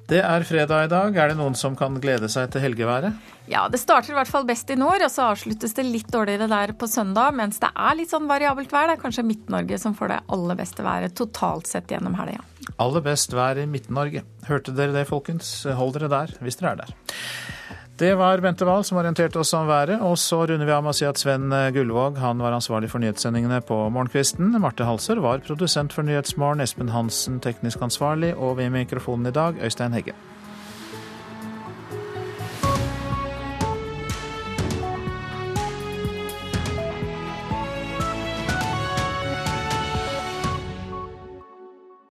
Det er fredag i dag. Er det noen som kan glede seg til helgeværet? Ja, det starter i hvert fall best i nord, og så avsluttes det litt dårligere der på søndag. Mens det er litt sånn variabelt vær. Det er kanskje Midt-Norge som får det aller beste været totalt sett gjennom helga. Aller best vær i Midt-Norge. Hørte dere det, folkens? Hold dere der hvis dere er der. Det var Bente Wahl som orienterte oss om været, og så runder vi av med å si at Sven Gullvåg han var ansvarlig for nyhetssendingene på morgenkvisten. Marte Halser var produsent for Nyhetsmorgen, Espen Hansen teknisk ansvarlig, og ved mikrofonen i dag Øystein Hegge.